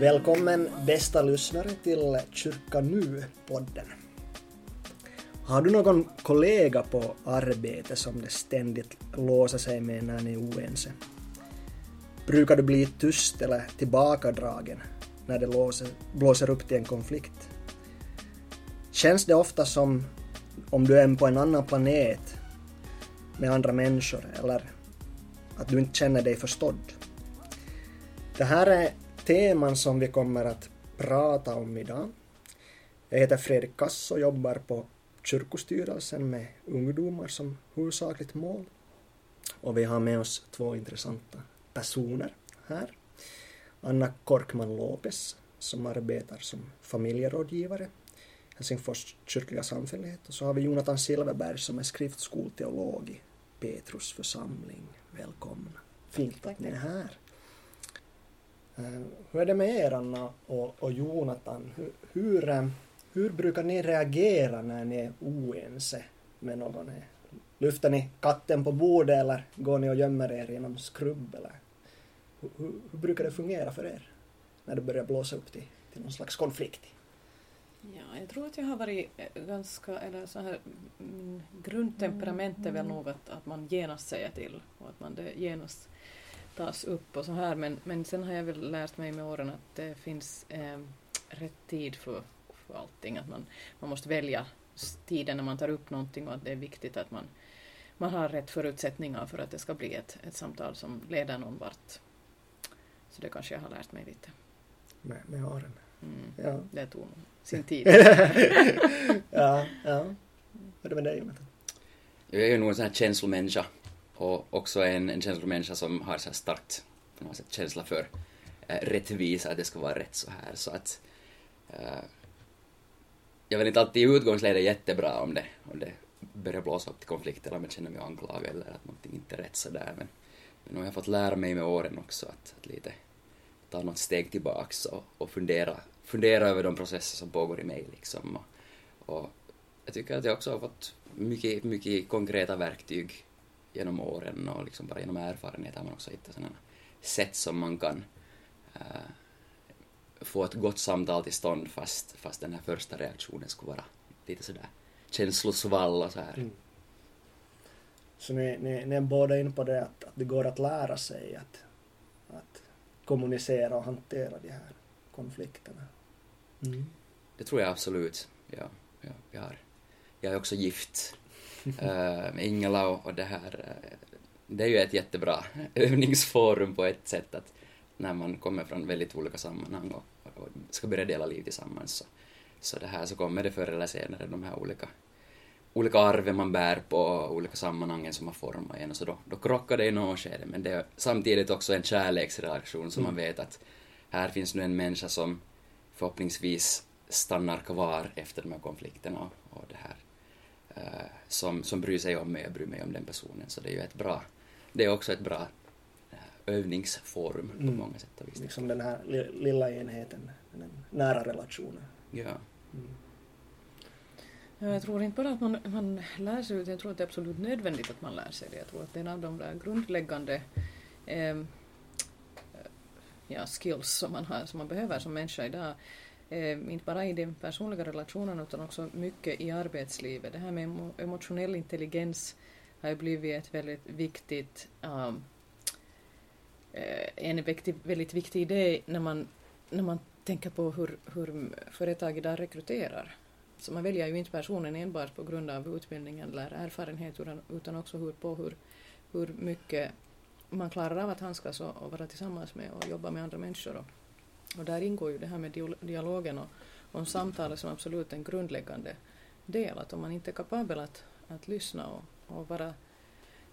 Välkommen bästa lyssnare till Kyrka Nu-podden. Har du någon kollega på arbete som det ständigt låser sig med när ni är oense? Brukar du bli tyst eller tillbakadragen när det låser, blåser upp till en konflikt? Känns det ofta som om du är på en annan planet med andra människor eller att du inte känner dig förstådd? Det här är teman som vi kommer att prata om idag. Jag heter Fredrik Kass och jobbar på kyrkostyrelsen med ungdomar som huvudsakligt mål. Och vi har med oss två intressanta personer här. Anna Korkman Lopez som arbetar som familjerådgivare Helsingfors kyrkliga samfällighet och så har vi Jonathan Silverberg som är skriftskolteolog i Petrus församling. Välkomna. Fint att ni är här. Eh, hur är det med er Anna och, och Jonathan? Hur, hur, eh, hur, brukar ni reagera när ni är oense med någon? Lyfter ni katten på bordet eller går ni och gömmer er genom skrubb? Eller? Hur, hur, brukar det fungera för er när det börjar blåsa upp till, till någon slags konflikt? Ja, jag tror att jag har varit eh, ganska, eller så här, min grundtemperament är väl nog att, att man genast säger till och att man det genast tas upp och så här men, men sen har jag väl lärt mig med åren att det finns eh, rätt tid för, för allting, att man, man måste välja tiden när man tar upp någonting och att det är viktigt att man, man har rätt förutsättningar för att det ska bli ett, ett samtal som leder någon vart. Så det kanske jag har lärt mig lite. Med, med åren? Mm. Ja. Det tog sin tid. ja, ja. Hur är det med dig Jonathan? Jag är ju nog en sån här känslomänniska och också en, en känslomänniska som har så här starkt på något sätt känsla för eh, rättvisa, att det ska vara rätt så här. Så att eh, jag vill inte alltid i utgångsläget jättebra om det, om det börjar blåsa upp till konflikt eller om jag känner mig anklagad eller att någonting inte är rätt sådär. Men, men nu har jag fått lära mig med åren också att, att lite ta något steg tillbaks och, och fundera, fundera över de processer som pågår i mig liksom. Och, och jag tycker att jag också har fått mycket, mycket konkreta verktyg genom åren och liksom bara genom erfarenhet har man också hittat sådana sätt som man kan uh, få ett gott samtal till stånd fast, fast den här första reaktionen skulle vara lite sådär känslosvall och så här. Mm. Så ni, ni, ni är båda inne på det att, att det går att lära sig att, att kommunicera och hantera de här konflikterna? Mm. Det tror jag absolut. Ja, ja, jag, har, jag är också gift uh, med Ingela och, och det här, uh, det är ju ett jättebra övningsforum på ett sätt att när man kommer från väldigt olika sammanhang och, och ska börja dela liv tillsammans så, så det här så kommer det förr eller senare de här olika olika arven man bär på, olika sammanhangen som har format en och så då, då krockar det i något skede men det är samtidigt också en kärleksrelation som mm. man vet att här finns nu en människa som förhoppningsvis stannar kvar efter de här konflikterna och, och det här som, som bryr sig om mig och bryr mig om den personen så det är ju ett bra, det är också ett bra uh, övningsforum på mm. många sätt och vis. Liksom den här lilla enheten, den nära relationen. Ja. Mm. Jag tror inte bara att man, man lär sig utan jag tror att det är absolut nödvändigt att man lär sig det. Jag tror att det är en av de där grundläggande eh, ja, skills som man, har, som man behöver som människa idag. Eh, inte bara i den personliga relationen utan också mycket i arbetslivet. Det här med emotionell intelligens har ju blivit ett väldigt viktigt um, eh, en viktig, väldigt viktig idé när man, när man tänker på hur, hur företag idag rekryterar. Så man väljer ju inte personen enbart på grund av utbildning eller erfarenhet utan också hur, på hur, hur mycket man klarar av att handskas och, och vara tillsammans med och jobba med andra människor. Och, och där ingår ju det här med dialogen och, och samtalet som absolut en grundläggande del. Att om man inte är kapabel att, att lyssna och, och vara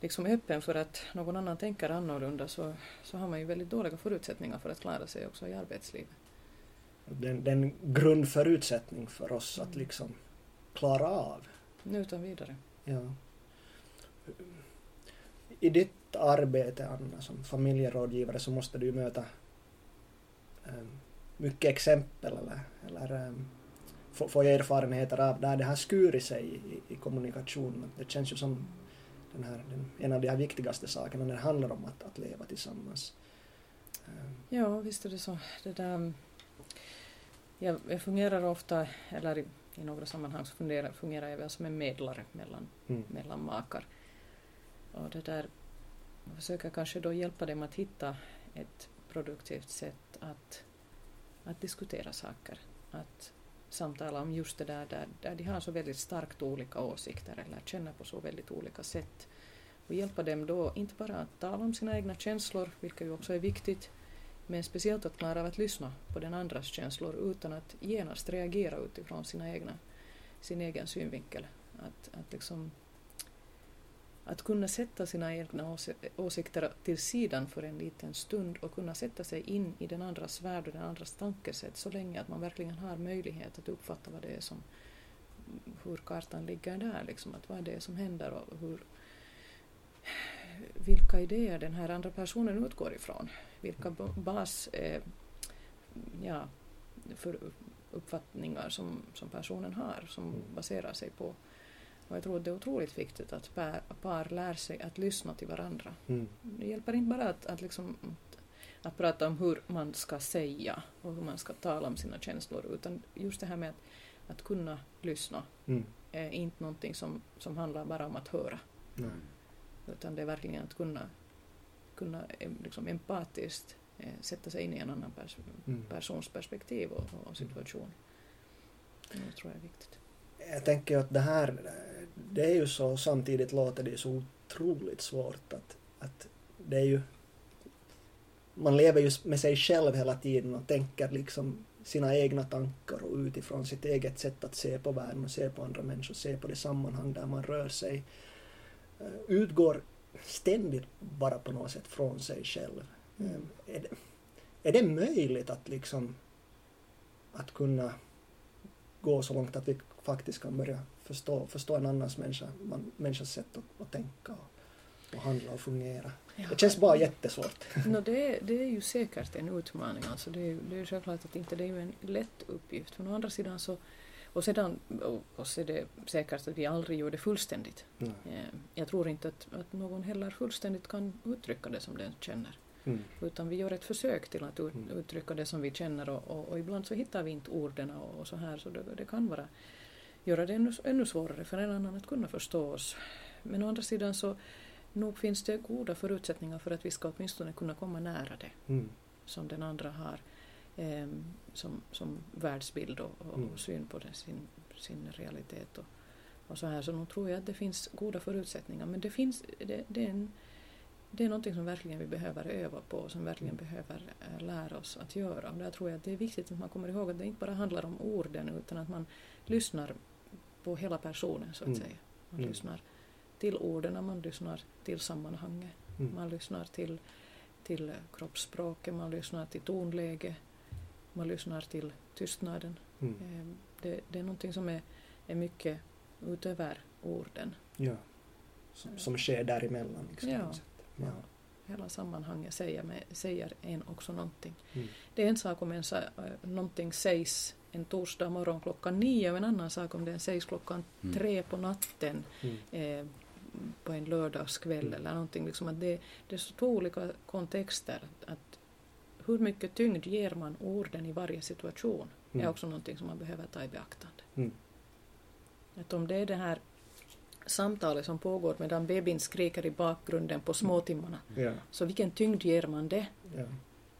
liksom öppen för att någon annan tänker annorlunda så, så har man ju väldigt dåliga förutsättningar för att klara sig också i arbetslivet den, den grundförutsättning för oss att liksom klara av. Utan vidare. Ja. I ditt arbete, Anna, som familjerådgivare så måste du ju möta mycket exempel eller, eller um, få, få erfarenheter av där det har skurit sig i, i kommunikationen. Det känns ju som den här, den, en av de här viktigaste sakerna när det handlar om att, att leva tillsammans. Um. Ja, visst är det så. Det där jag, jag fungerar ofta, eller i, i några sammanhang så fungerar, fungerar jag väl som en medlare mellan, Mm. mellan makar. Och det där jag försöker kanske då hjälpa dem att hitta ett produktivt sätt att, att diskutera saker. Att samtala om just det där, där där de har så väldigt starkt olika åsikter eller känner på så väldigt olika sätt. Och hjälpa dem då inte bara att tala om sina egna känslor, vilket ju också är viktigt, men speciellt att klara av att lyssna på den andras känslor utan att genast reagera utifrån sina egna, sin egen synvinkel. Att, att, liksom, att kunna sätta sina egna ås åsikter till sidan för en liten stund och kunna sätta sig in i den andras värld och den andras tankesätt så länge att man verkligen har möjlighet att uppfatta vad det är som, hur kartan ligger där, liksom, att vad det är som händer och hur, vilka idéer den här andra personen utgår ifrån. Vilka bas, eh, ja, för uppfattningar som, som personen har, som baserar sig på. Och jag tror att det är otroligt viktigt att par, par lär sig att lyssna till varandra. Mm. Det hjälper inte bara att, att, liksom, att, att prata om hur man ska säga och hur man ska tala om sina känslor, utan just det här med att, att kunna lyssna Mm. är inte någonting som, som handlar bara om att höra, Nej. utan det är verkligen att kunna, kunna liksom empatiskt eh, sätta sig in i en annan pers Mm. persons perspektiv och, och situation. Det tror jag är viktigt. Jag tänker att det här, det är ju så, samtidigt låter det så otroligt svårt att, att det är ju, man lever ju med sig själv hela tiden och tänker liksom sina egna tankar och utifrån sitt eget sätt att se på världen och se på andra människor, se på det sammanhang där man rör sig, eh, utgår ständigt bara på något sätt från sig själv. Mm. Eh, Är det, är det möjligt att liksom att kunna gå så långt att vi faktiskt kan börja förstå, förstå en annans människa, man, människas sätt att, att tänka och, och handla och fungera. Det känns bara jättesvårt. No, det, är- det är ju säkert en utmaning. Alltså det, är, det är självklart att inte det är en lätt uppgift. Men å andra sidan så och sedan och, så är det säkert att vi aldrig gör det fullständigt. Mm. Eh, Jag tror inte att, att någon heller fullständigt kan uttrycka det som den känner. Mm. Utan vi gör ett försök till att ut, Mm. uttrycka det som vi känner och, och, och ibland så hittar vi inte orden och, och så här så det, det kan vara göra det ännu, ännu svårare för en annan att kunna förstå oss. Men å andra sidan så nog finns det goda förutsättningar för att vi ska åtminstone kunna komma nära det Mm. som den andra har eh, som, som världsbild och, och, Mm. syn på det, sin, sin realitet och, och så här. Så nog tror jag att det finns goda förutsättningar. Men det, finns, det, det, är, en, det är någonting som verkligen vi behöver öva på och som verkligen behöver eh, lära oss att göra. Och där tror jag att det är viktigt att man kommer ihåg att det inte bara handlar om orden utan att man lyssnar på hela personen så att Mm. säga. Man Mm. lyssnar till orden, man lyssnar till sammanhanget, Mm. man lyssnar till, till kroppsspråket, man lyssnar till tonläge, man lyssnar till tystnaden. Mm. Eh, Det, det är någonting som är, är mycket utöver orden. Ja. Som, som sker däremellan. Liksom, Ja. Ja. Hela sammanhanget säger, med, säger en också någonting. Mm. Det är en sak om en, eh, någonting sägs en torsdag morgon klockan nio och en annan sak om det sägs klockan Mm. tre på natten Mm. eh, på en lördagskväll Mm. eller någonting. Liksom att det, det är så två olika kontexter. Att hur mycket tyngd ger man orden i varje situation är Mm. också någonting som man behöver ta i beaktande. Att om det är det här samtalet som pågår medan bebin skriker i bakgrunden på småtimmarna, Ja. så vilken tyngd ger man det?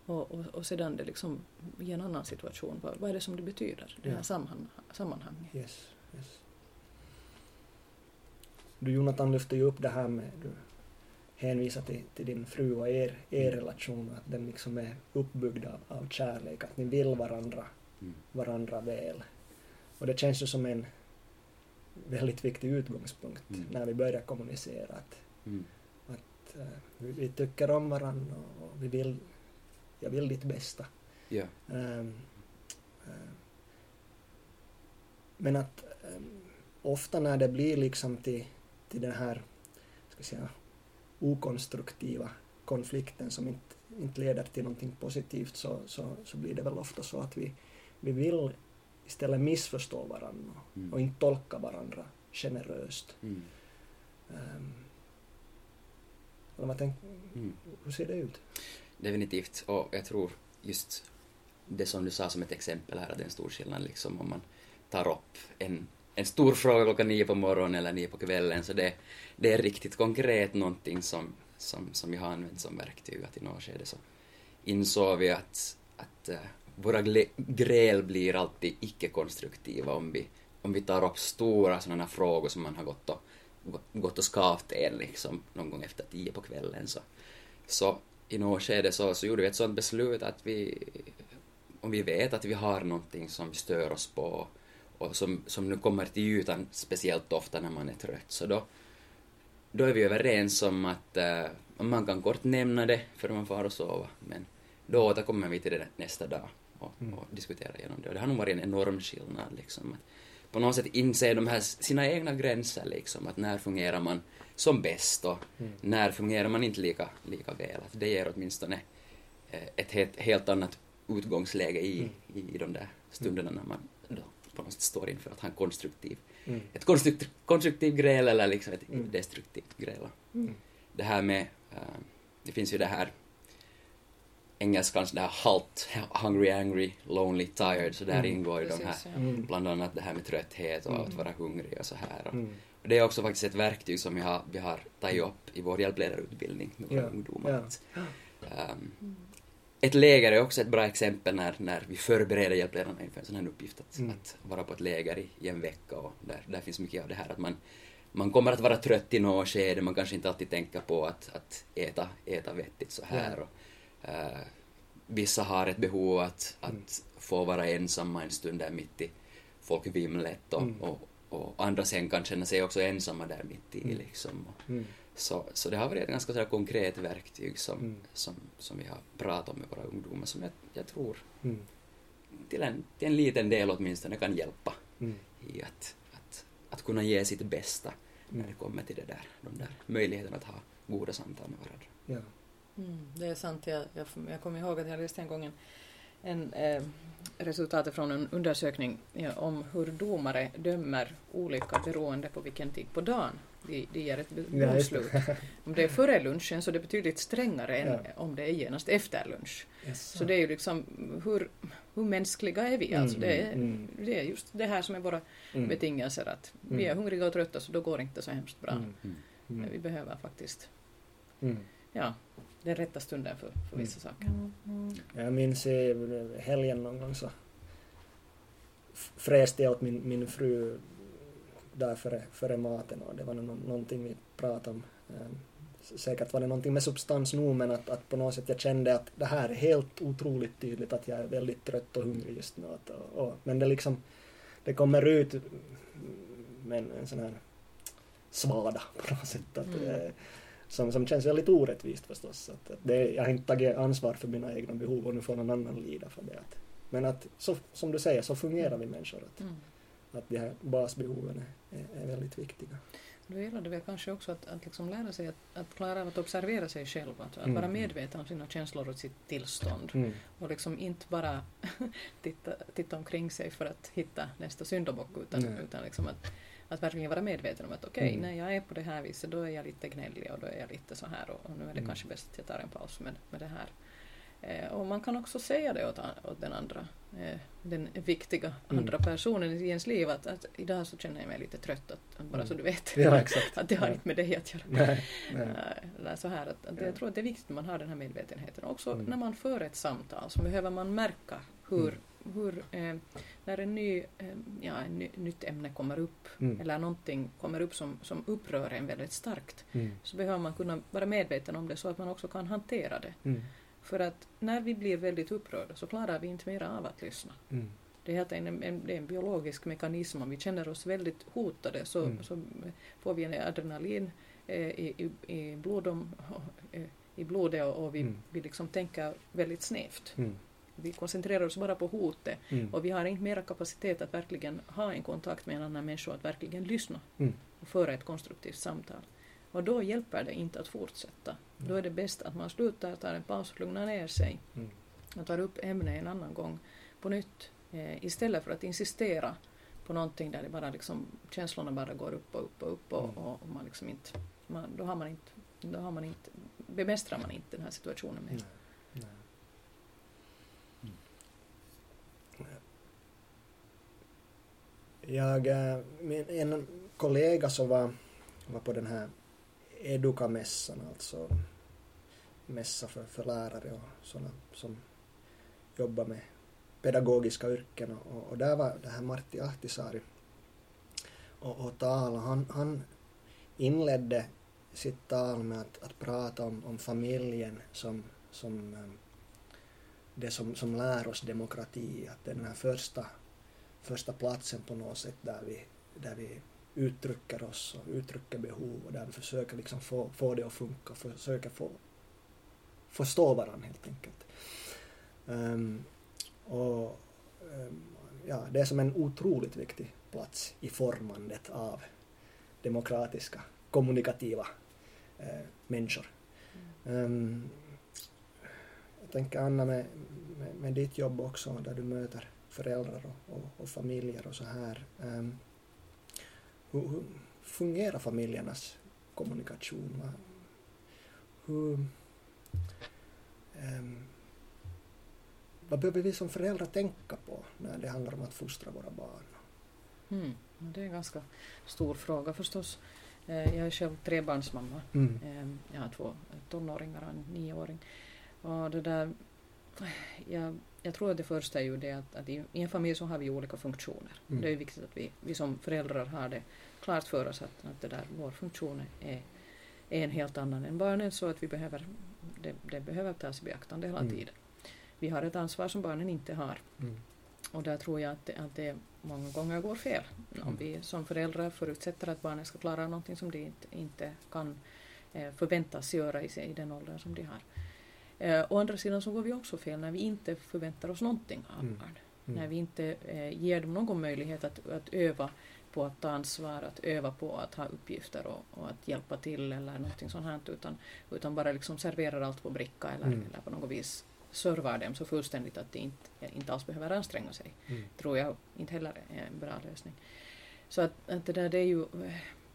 Och, och, och sedan det liksom i en annan situation, vad, vad är det som det betyder, det här sammanhang, sammanhanget? Yes. Yes. Du Jonathan lyfte ju upp det här med, du hänvisar till, till din fru och er, er relation, att den liksom är uppbyggd av, av kärlek, att ni vill varandra, Mm. varandra väl. Och det känns ju som en väldigt viktig utgångspunkt Mm. när vi börjar kommunicera att, Mm. att eh, vi, vi tycker om varandra och vi vill, jag vill ditt bästa. Ja. Ehm, ehm, men att ehm, ofta när det blir liksom till, till den här ska säga, okonstruktiva konflikten som inte, inte leder till någonting positivt så, så, så blir det väl ofta så att vi, vi vill istället missförstå varandra Mm. och inte tolka varandra generöst. Mm. Um, vad tänk, Mm. hur ser det ut? Definitivt. Och jag tror just det som du sa som ett exempel här, att det är en stor skillnad liksom om man tar upp en, en stor fråga klockan nio på morgonen eller nio på kvällen, så det, det är riktigt konkret någonting som, som, som vi har använt som verktyg, att i något skede så insåg vi att, att uh, våra gräl blir alltid icke-konstruktiva om vi, om vi tar upp stora sådana frågor som man har gått och, gått och skavt en liksom någon gång efter tio på kvällen så, så i något skede så, så gjorde vi ett sådant beslut att vi, om vi vet att vi har någonting som vi stör oss på och som, som nu kommer till ytan speciellt ofta när man är trött, så då, då är vi överens om att uh, man kan kort nämna det för man får och sova, men då återkommer vi till det nästa dag och, mm. och diskuterar igenom det. Och det har nog varit en enorm skillnad liksom. Att på något sätt inse de här sina egna gränser liksom, att när fungerar man som bäst och mm. när fungerar man inte lika, lika väl. Att det ger åtminstone eh, ett helt, helt annat utgångsläge i, mm. i, de där stunderna när man då på något sätt står inför att ha en konstruktiv, mm. ett konstruktiv, konstruktiv gräl eller liksom ett mm. destruktivt gräl. Mm. Det här med, uh, det finns ju det här engelskans det här HALT, hungry, angry, lonely, tired, så där mm. ingår ju de här, mm. bland annat det här med trötthet och att vara hungrig och så här. Och, mm. och det är också faktiskt ett verktyg som vi har, vi har tagit upp i vår hjälpledarutbildning med våra yeah. ungdomar. Ja. Um, ett läger är också ett bra exempel när, när vi förbereder hjälpledarna inför en sån här uppgift, att, mm. att vara på ett läger i, i, en vecka och där, där finns mycket av det här att man, man kommer att vara trött i något skede, man kanske inte alltid tänker på att, att äta, äta vettigt så här. Yeah. Och, uh, vissa har ett behov att, att mm. få vara ensamma en stund där mitt i folkvimlet och, mm. och, och, andra sen kan känna sig också ensamma där mitt i mm. liksom. Mm. Så, så det har varit ett ganska så konkret verktyg som, mm. som, som vi har pratat om med våra ungdomar som jag, jag tror mm. till, en, till en liten del åtminstone kan hjälpa i att, att, att kunna ge sitt bästa när det kommer till det där, de där möjligheterna att ha goda samtal med varandra. Ja. Mm, det är sant. Jag, jag, jag kommer ihåg att jag läste en gång en, en eh, resultatet från en undersökning ja, om hur domare dömer olika beroende på vilken tid på dagen de, de ger ett domslut. om det är före lunchen så är det betydligt strängare än ja. om det är genast efter lunch. Yes. Så det är ju liksom hur, hur mänskliga är vi? Mm, alltså det, är, mm. det är just det här som är våra mm. betingelser att vi är mm. hungriga och trötta så då går det inte så hemskt bra. Mm. Mm. Vi behöver faktiskt ja, den rätta stunden för, för vissa mm. saker. Mm. Jag minns i helgen någon gång så fräste jag åt min, min fru där före, före maten och det var no, någonting vi pratade om. Ehm, säkert var det någonting med substans nog men att, att på något sätt jag kände att det här är helt otroligt tydligt att jag är väldigt trött och hungrig just nu. Att, och, och, men det liksom, det kommer ut med en, en sån här svada på något sätt. Att, mm som, som känns väldigt orättvist förstås. Att, att det, jag har inte tagit ansvar för mina egna behov och nu får någon annan lida för det. Att, men att, så, som du säger, så fungerar vi människor. Att, mm. att de här basbehoven är, är väldigt viktiga. Då gäller det väl kanske också att, att liksom lära sig att, att klara av att observera sig själv, att, att mm. vara medveten om sina känslor och sitt tillstånd. Mm. Och liksom inte bara titta, titta omkring sig för att hitta nästa syndabock, utan, utan liksom att att verkligen vara medveten om att okej, okay, mm. när jag är på det här viset då är jag lite gnällig och då är jag lite så här och, och nu är det mm. kanske bäst att jag tar en paus med, med det här. Eh, och man kan också säga det åt, åt den andra, eh, den viktiga mm. andra personen i ens liv att, att idag så känner jag mig lite trött, att, bara så mm. du vet. Ja, att det har ja. inte med dig att göra. Nej, nej. Uh, så här, att, att ja. Jag tror att det är viktigt att man har den här medvetenheten. Också mm. när man för ett samtal så behöver man märka hur mm hur, eh, när en ny, eh, ja, en ny, nytt ämne kommer upp mm. eller någonting kommer upp som, som upprör en väldigt starkt mm. så behöver man kunna vara medveten om det så att man också kan hantera det. Mm. För att när vi blir väldigt upprörda så klarar vi inte mer av att lyssna. Mm. Det är, en, en, det är en biologisk mekanism, om vi känner oss väldigt hotade så, mm. så får vi en adrenalin eh, i, i, i, blodom, eh, i blodet och, och vi, mm. vi liksom tänker väldigt snävt vi koncentrerar oss bara på hotet mm. och vi har inte mera kapacitet att verkligen ha en kontakt med en annan människa, att verkligen lyssna mm. och föra ett konstruktivt samtal. Och då hjälper det inte att fortsätta. Mm. Då är det bäst att man slutar, tar en paus och lugnar ner sig mm. och tar upp ämnet en annan gång på nytt eh, istället för att insistera på någonting där det bara liksom, känslorna bara går upp och upp och upp och, mm. och, och man liksom inte, man, då har man inte, då har man inte, bemästrar man inte den här situationen mer. Jag, eh, min, en kollega som var, var på den här Educa-mässan, alltså mässa för, för lärare och sådana som jobbar med pedagogiska yrken och, och där var det här Martti Ahtisaari och, och tala. Han, han inledde sitt tal med att, att prata om, om familjen som, som eh, det som, som lär oss demokrati, att det är den här första, första platsen på något sätt där vi, där vi uttrycker oss och uttrycker behov och där vi försöker liksom få, få det att funka och försöker få förstå varandra helt enkelt. Um, och um, ja, det är som en otroligt viktig plats i formandet av demokratiska, kommunikativa eh, människor. Mm. Um, jag tänker Anna med, med, med, ditt jobb också där du möter föräldrar och, och, och familjer och så här. Um, hur, hur, fungerar familjernas kommunikation? Hur, um, vad behöver vi som föräldrar tänka på när det handlar om att fostra våra barn? Mm, det är en ganska stor fråga förstås. Eh, jag är själv trebarnsmamma. Mm. Ehm, jag har två tonåringar och en nioåring. Och det där, jag, jag tror att det första är ju det att, att i, i en familj så har vi olika funktioner. Mm. Det är viktigt att vi, vi som föräldrar har det klart för oss att, att det där, vår funktion är, är en helt annan än barnen så att vi behöver, det, det behöver tas i beaktande hela mm. tiden. Vi har ett ansvar som barnen inte har. Mm. Och där tror jag att det, att det många gånger går fel. Om mm. vi som föräldrar förutsätter att barnen ska klara någonting som de inte, inte kan eh, förväntas göra i, i den åldern som de har. Eh, å andra sidan så går vi också fel när vi inte förväntar oss någonting av mm. barn. Mm. När vi inte eh, ger dem någon möjlighet att, att öva på att ta ansvar, att öva på att ha uppgifter och, och att hjälpa till eller någonting sånt här utan, utan bara liksom serverar allt på bricka eller, mm. eller på något vis servar dem så fullständigt att de inte, inte alls behöver anstränga sig. Mm. tror jag inte heller är en bra lösning. Så att, att det där det är ju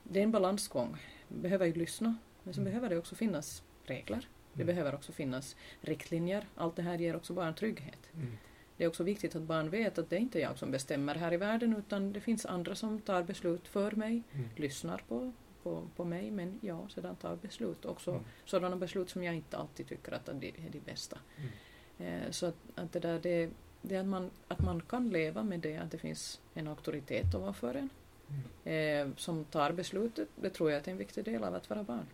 det är en balansgång. Vi behöver ju lyssna men så mm. behöver det också finnas regler. Det mm. behöver också finnas riktlinjer. Allt det här ger också barn trygghet. Mm. Det är också viktigt att barn vet att det är inte jag som bestämmer här i världen utan det finns andra som tar beslut för mig, mm. lyssnar på, på, på mig men ja, sedan tar beslut. Också mm. sådana beslut som jag inte alltid tycker att det är de bästa. Mm. Eh, så att, att det där det, det att man, att man kan leva med det, att det finns en auktoritet ovanför en mm. eh, som tar beslutet. Det tror jag är en viktig del av att vara barn.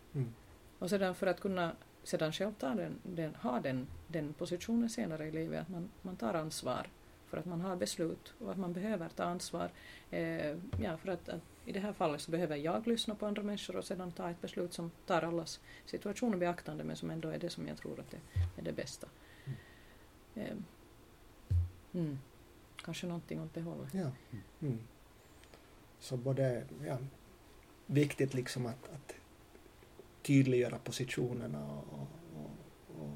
Och sedan för att kunna sedan själv tar den, den, ha den, den positionen senare i livet, att man, man tar ansvar för att man har beslut och att man behöver ta ansvar. Eh, ja, för att, att, i det här fallet så behöver jag lyssna på andra människor och sedan ta ett beslut som tar allas situation i beaktande men som ändå är det som jag tror att det är det bästa. Eh, mm. Kanske någonting åt det hållet. Ja. Mm. Så både, ja, viktigt liksom att, att tydliggöra positionerna och, och, och,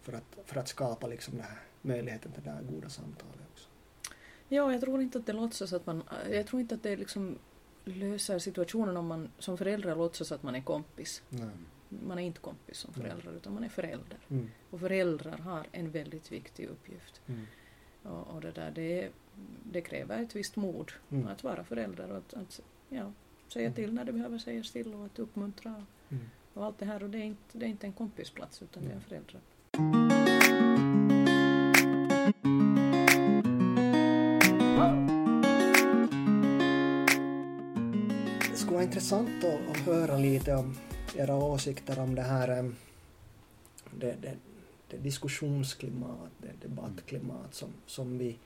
för, att, för att skapa liksom den här möjligheten till det här goda samtalet också. Ja, jag tror inte att det låtsas att man, jag tror inte att det liksom löser situationen om man som förälder låtsas att man är kompis. Nej. Man är inte kompis som förälder Nej. utan man är förälder. Mm. Och föräldrar har en väldigt viktig uppgift. Mm. Och, och, det där det, det kräver ett visst mod mm. att vara förälder och att, att ja, säga mm. till när det behöver sägas till och att uppmuntra mm. och allt det här och det är inte, det är inte en kompisplats utan det är en föräldrar. Det skulle vara intressant att, att höra lite om era åsikter om det här det, det, det diskussionsklimat, det debattklimat som, som vi,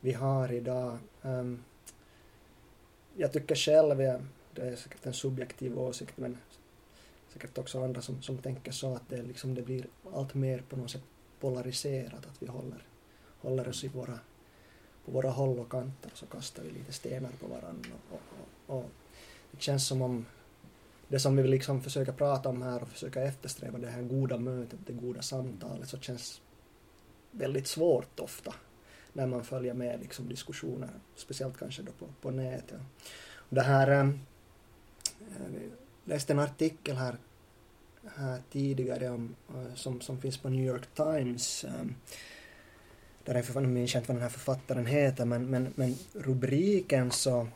vi har idag. Um, jag tycker själv, det är säkert en subjektiv åsikt, men säkert också andra som, som tänker så att det, liksom, det blir allt mer på något sätt polariserat, att vi håller, håller oss i våra, på våra håll och kanter så kastar vi lite stenar på varandra. Och, och, och det känns som om det som vi liksom försöker prata om här och försöka eftersträva det här goda mötet, det goda samtalet, så känns väldigt svårt ofta när man följer med liksom diskussioner, speciellt kanske då på, på nätet. Det här, äh, vi läste en artikel här Eh, tidigare om, eh, som, som finns på New York Times, ehm, där är nu minns jag inte vad den här författaren heter, men, men, men rubriken så,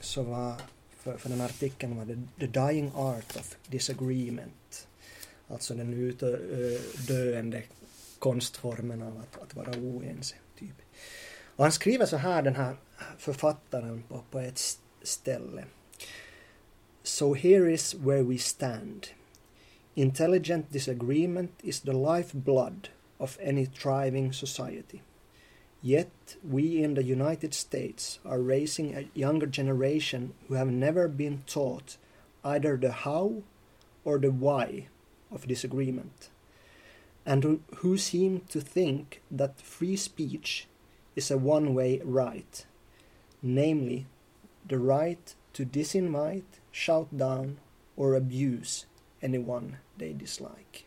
så var, för, för den artikeln var det The Dying Art of Disagreement. Alltså den utdöende eh, konstformen av att, att vara oense. Typ. Och han skriver så här, den här författaren, på, på ett ställe. So here is where we stand. Intelligent disagreement is the lifeblood of any thriving society. Yet we in the United States are raising a younger generation who have never been taught either the how or the why of disagreement, and who, seem to think that free speech is a one way right, namely, the right to disinvite, shout down, or abuse anyone they dislike.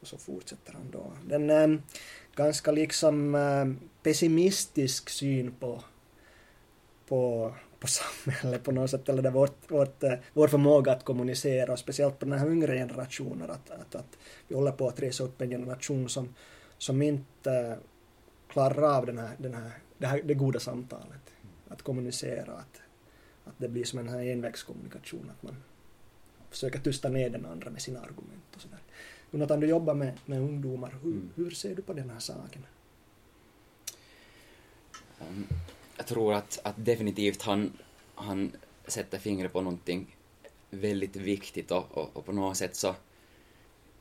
Och så fortsätter han då. Den ähm, ganska liksom ehm, pessimistisk syn på, på, på samhället på något sätt, eller där vårt, vårt, äh, vår förmåga att kommunicera, och speciellt på den här yngre generationen, att, att, att vi håller på att resa upp en generation som, som inte klarar av den här, den här, det, här, det goda samtalet. Att kommunicera, att, att det blir som en här envägskommunikation, att man försöker tysta ner den andra med sina argument och sådär. Jonathan, du jobbar med, med ungdomar. Hur, mm. hur ser du på den här saken? Um, jag tror att, att definitivt han, han sätter fingret på någonting väldigt viktigt och, och, och, på något sätt så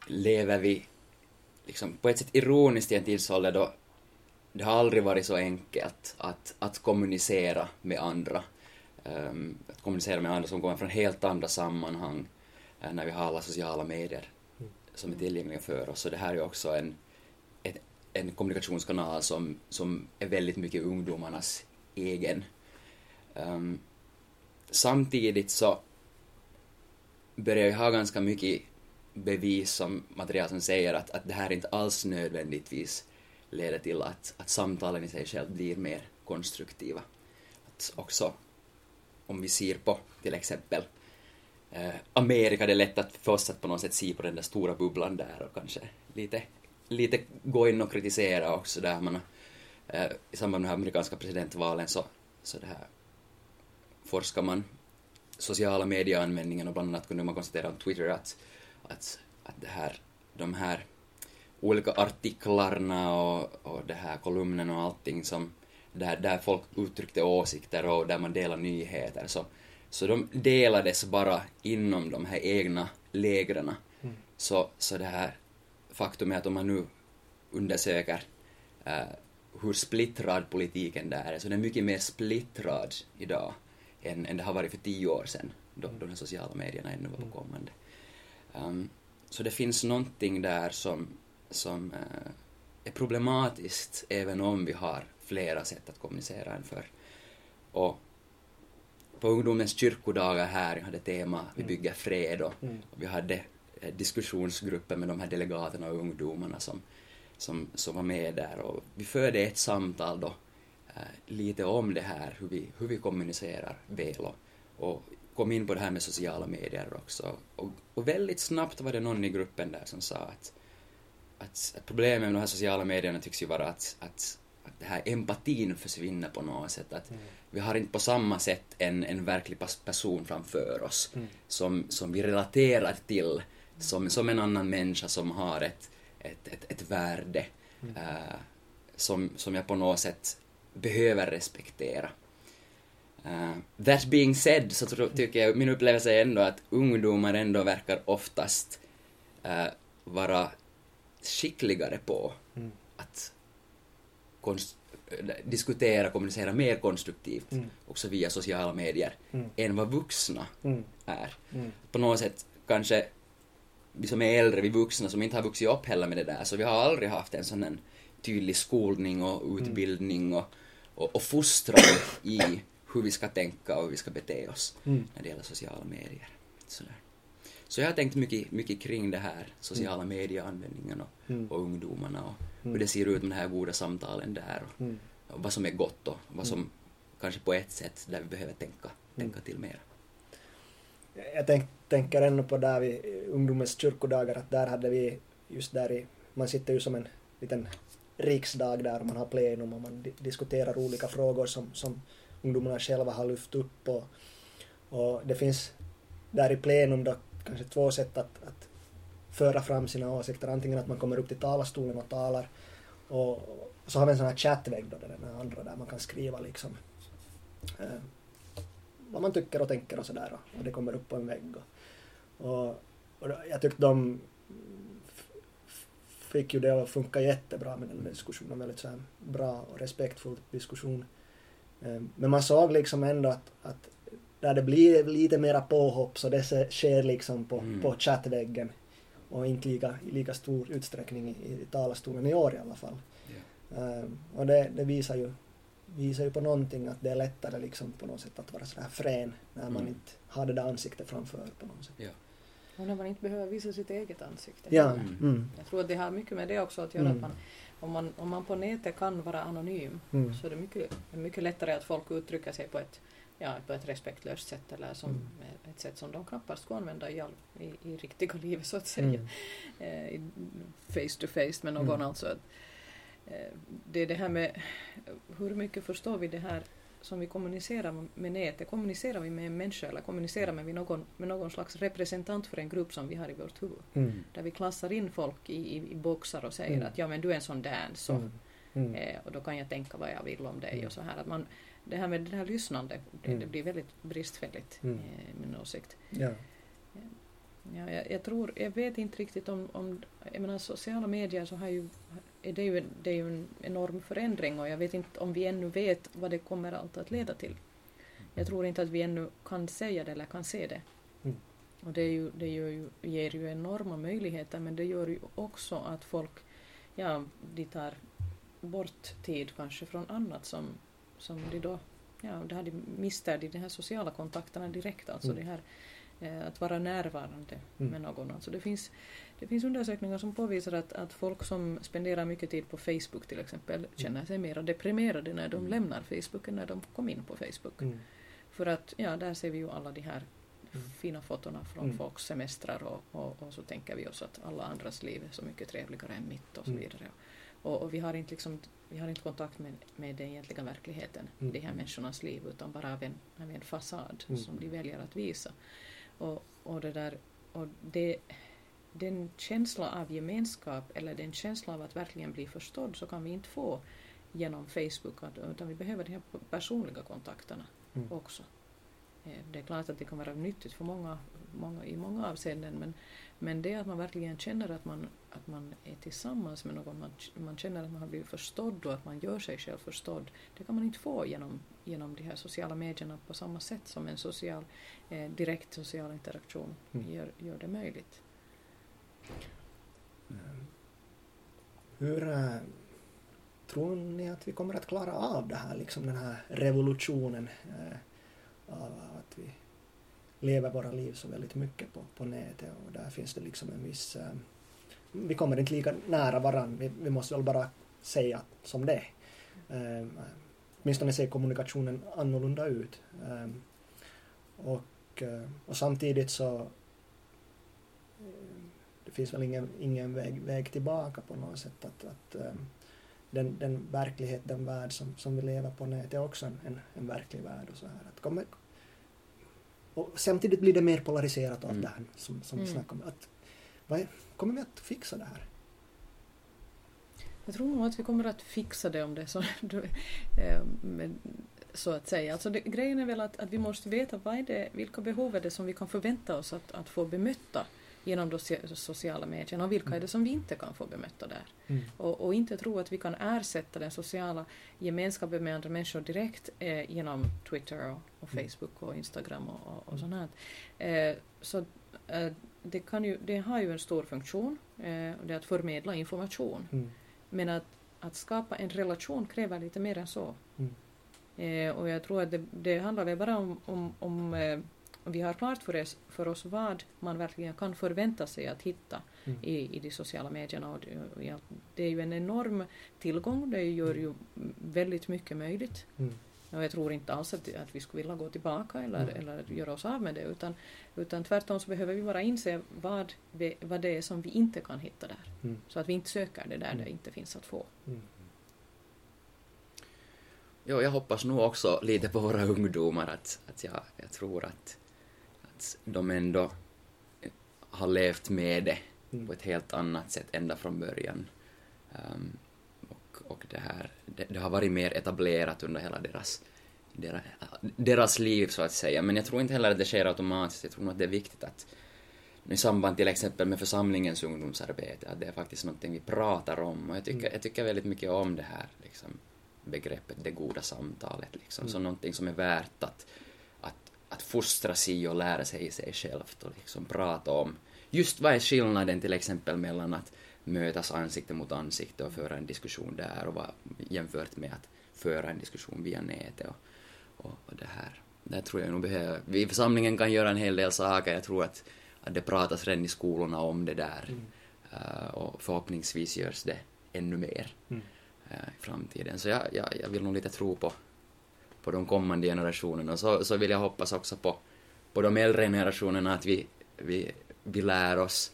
lever vi liksom på ett sätt ironiskt i en tidsålder då det har aldrig varit så enkelt att, att kommunicera med andra. Um, att kommunicera med andra som kommer från helt andra sammanhang Eh, när vi har alla sociala medier som är tillgängliga för oss. Så det här är också en, ett, en kommunikationskanal som, som är väldigt mycket ungdomarnas egen. Um, samtidigt så börjar jag ha ganska mycket bevis som material som säger att, att det här inte alls nödvändigtvis leder till att, att samtalen i sig själv blir mer konstruktiva. Att också om vi ser på till exempel Eh, Amerika, det är lätt att för oss att på något sätt se på den där stora bubblan där och kanske lite, lite gå in och kritisera också där. Man eh, i samband med de amerikanska presidentvalen så, så det här forskar man sociala medieanvändningen och bland annat kunde man konstatera om Twitter att, att, att det här, de här olika artiklarna och, och det här kolumnen och allting som där, där folk uttryckte åsikter och där man delade nyheter så, så de delades bara inom de här egna lägren. Mm. Så, så det här faktum är att om man nu undersöker uh, hur splittrad politiken där är, så den är mycket mer splittrad idag än, än det har varit för tio år sedan, då, då de sociala medierna ännu var på kommande. Um, så det finns någonting där som, som uh, är problematiskt även om vi har flera sätt att kommunicera än förr. Och på ungdomens kyrkodagar här, hade tema Vi mm. bygger fred och, mm. och vi hade eh, diskussionsgrupper med de här delegaterna och ungdomarna som, som, som var med där och vi förde ett samtal då äh, lite om det här, hur vi, hur vi kommunicerar väl och, och kom in på det här med sociala medier också. Och, och väldigt snabbt var det någon i gruppen där som sa att, att, att problemet med de här sociala medierna tycks ju vara att, att att det här empatin försvinner på något sätt. Att mm. Vi har inte på samma sätt en, en verklig person framför oss mm. som, som vi relaterar till som, som en annan människa som har ett, ett, ett, ett värde mm. uh, som, som jag på något sätt behöver respektera. Uh, that being said så tror, tycker jag, min upplevelse är ändå att ungdomar ändå verkar oftast uh, vara skickligare på mm. att diskutera, kommunicera mer konstruktivt mm. också via sociala medier mm. än vad vuxna mm. är. Mm. På något sätt kanske vi som är äldre, vi vuxna som inte har vuxit upp heller med det där, så vi har aldrig haft en sån en tydlig skolning och mm. utbildning och, och, och fostran i hur vi ska tänka och hur vi ska bete oss när det gäller sociala medier. Sådär. Så jag har tänkt mycket, mycket kring det här, sociala medieanvändningen och, mm. och ungdomarna och mm. hur det ser ut med de här goda samtalen där och, mm. och vad som är gott och vad som kanske på ett sätt där vi behöver tänka, tänka till mer. Jag tänk, tänker ännu på där vid ungdomens kyrkodagar att där hade vi just där i, man sitter ju som en liten riksdag där man har plenum och man di diskuterar olika frågor som, som ungdomarna själva har lyft upp och, och det finns där i plenum då kanske två sätt att, att föra fram sina åsikter. Antingen att man kommer upp till talarstolen och talar och så har vi en sån här chattvägg då, den andra där man kan skriva liksom eh, vad man tycker och tänker och sådär och, och det kommer upp på en vägg. Och, och, och jag tyckte de fick ju det att funka jättebra med den diskussionen, väldigt så här bra och respektfull diskussion. Eh, men man såg liksom ändå att, att där det blir lite mera påhopp så det sker liksom på, mm. på chattväggen och inte lika, i lika stor utsträckning i, i talarstolen i år i alla fall. Yeah. Um, och det, det, visar, ju, visar ju på någonting att det är lättare liksom på något sätt att vara sådär frän när man mm. inte har det där ansiktet framför på något sätt. Yeah. Och när man inte behöver visa sitt eget ansikte. Ja. Mm. mm. Jag tror att det har mycket med det också att göra. Att mm. man, om, man, om man på nätet kan vara anonym mm. så är det mycket, mycket lättare att folk uttrycker sig på ett ja, på ett respektlöst sätt eller som mm. ett sätt som de knappast skulle använda i, all, i, i riktiga livet så att säga. Mm. Eh, face to face med någon mm. alltså. Eh, det är det här med hur mycket förstår vi det här som vi kommunicerar med nätet, kommunicerar vi med en människa eller kommunicerar vi med någon, med någon slags representant för en grupp som vi har i vårt huvud? Mm. Där vi klassar in folk i, i, i boxar och säger mm. att ja men du är en sån där så. Mm. mm. Eh, och då kan jag tänka vad jag vill om dig mm. och så här. Att man, det här med det här lyssnandet, det, mm. det blir väldigt bristfälligt mm. i min åsikt. Ja. Ja, jag, jag, tror, jag vet inte riktigt om, om jag menar sociala medier så har ju, det är ju, det är ju en enorm förändring och jag vet inte om vi ännu vet vad det kommer allt att leda till. Jag tror inte att vi ännu kan säga det eller kan se det. Mm. Och det, är ju, det gör ju, ger ju enorma möjligheter men det gör ju också att folk, ja, de tar bort tid kanske från annat som, som de då, ja, det hade mister de de här sociala kontakterna direkt, alltså mm. det här eh, att vara närvarande mm. med någon. Alltså det, finns, det finns undersökningar som påvisar att, att folk som spenderar mycket tid på Facebook till exempel mm. känner sig mer deprimerade när de mm. lämnar Facebook än när de kom in på Facebook. Mm. För att ja, där ser vi ju alla de här mm. fina fotona från mm. folks semestrar och, och, och, så tänker vi oss att alla andras liv är så mycket trevligare än mitt och så vidare. Och, och, vi, har inte liksom, vi har inte kontakt med, med den egentliga verkligheten, mm. de här människornas liv, utan bara av en, av en fasad mm. som de väljer att visa. Och, och, det där, och det, den känsla av gemenskap eller den känsla av att verkligen bli förstådd så kan vi inte få genom Facebook, utan vi behöver de här personliga kontakterna mm. också. Eh, det är klart att det kan vara nyttigt för många, många, i många avseenden men, men det att man verkligen känner att man, att man är tillsammans med någon, man, man känner att man har blivit förstådd och att man gör sig själv förstådd, det kan man inte få genom, genom de här sociala medierna på samma sätt som en social, eh, direkt social interaktion mm. gör, gör det möjligt. Mm. Hur äh, tror ni att vi kommer att klara av det här, liksom den här revolutionen äh, av att vi lever våra liv så väldigt mycket på, på nätet och där finns det liksom en viss... Äh, vi kommer inte lika nära varandra, vi, vi måste väl bara säga som det är. Äh, åtminstone ser kommunikationen annorlunda ut. Äh, och, och samtidigt så det finns väl ingen, ingen väg, väg tillbaka på något sätt. Att, att den, den verklighet, den värld som, som vi lever på nätet är också en, en, en verklig värld. Och så här. Att kommer, och samtidigt blir det mer polariserat av mm. det här som, som mm. vi snackade om. Att, vad, kommer vi att fixa det här? Jag tror nog att vi kommer att fixa det om det är så, eh, så att säga. Alltså det, grejen är väl att, att vi måste veta vad är det, vilka behov är det som vi kan förvänta oss att, att få bemötta genom de sociala medierna och vilka är det som vi inte kan få bemötta där. Mm. Och, och, inte tro att vi kan ersätta den sociala gemenskapen med andra människor direkt eh, genom Twitter och, och, mm. Facebook och Instagram och, och, och sånt här. Eh, så eh, det, kan ju, det har ju en stor funktion, eh, det är att förmedla information. Mm. Men att, att skapa en relation kräver lite mer än så. Mm. Eh, och jag tror att det, det handlar väl bara om, om, om eh, vi har klart för oss, för oss vad man verkligen kan förvänta sig att hitta mm. i, i de sociala medierna. Och det, ja, det är ju en enorm tillgång, det gör ju väldigt mycket möjligt. Mm. Och jag tror inte alls att, att vi skulle vilja gå tillbaka eller, Mm. eller göra oss av med det utan, utan tvärtom så behöver vi bara inse vad, vi, vad det är som vi inte kan hitta där. Mm. Så att vi inte söker det där Mm. det inte finns att få. Mm. Jo, jag hoppas nog också lite på våra ungdomar att, att jag, jag tror att, att de ändå har levt med det Mm. på ett helt annat sätt ända från början. Ehm, och och det, här, det, det har varit mer etablerat under hela deras, deras, deras liv så att säga. Men jag tror inte heller att det sker automatiskt. Jag tror nog att det är viktigt att i samband till exempel med församlingens ungdomsarbete, att det är faktiskt någonting vi pratar om. Och jag tycker, Mm. jag tycker väldigt mycket om det här liksom, begreppet det goda samtalet, liksom, Mm. som någonting som är värt att, att fostra sig och lära sig sig självt och liksom prata om just vad är skillnaden till exempel mellan att mötas ansikte mot ansikte och föra en diskussion där och vad, jämfört med att föra en diskussion via nätet och, och, och det här. Där tror jag nog behöver, vi i församlingen kan göra en hel del saker, jag tror att, att det pratas redan i skolorna om det där Mm. Eh, och förhoppningsvis görs det ännu mer Mm. eh, i framtiden. Så jag, jag, jag vill nog lite tro på, på de kommande generationerna så, så vill jag hoppas också på, på de äldre generationerna att vi, vi, vi lär oss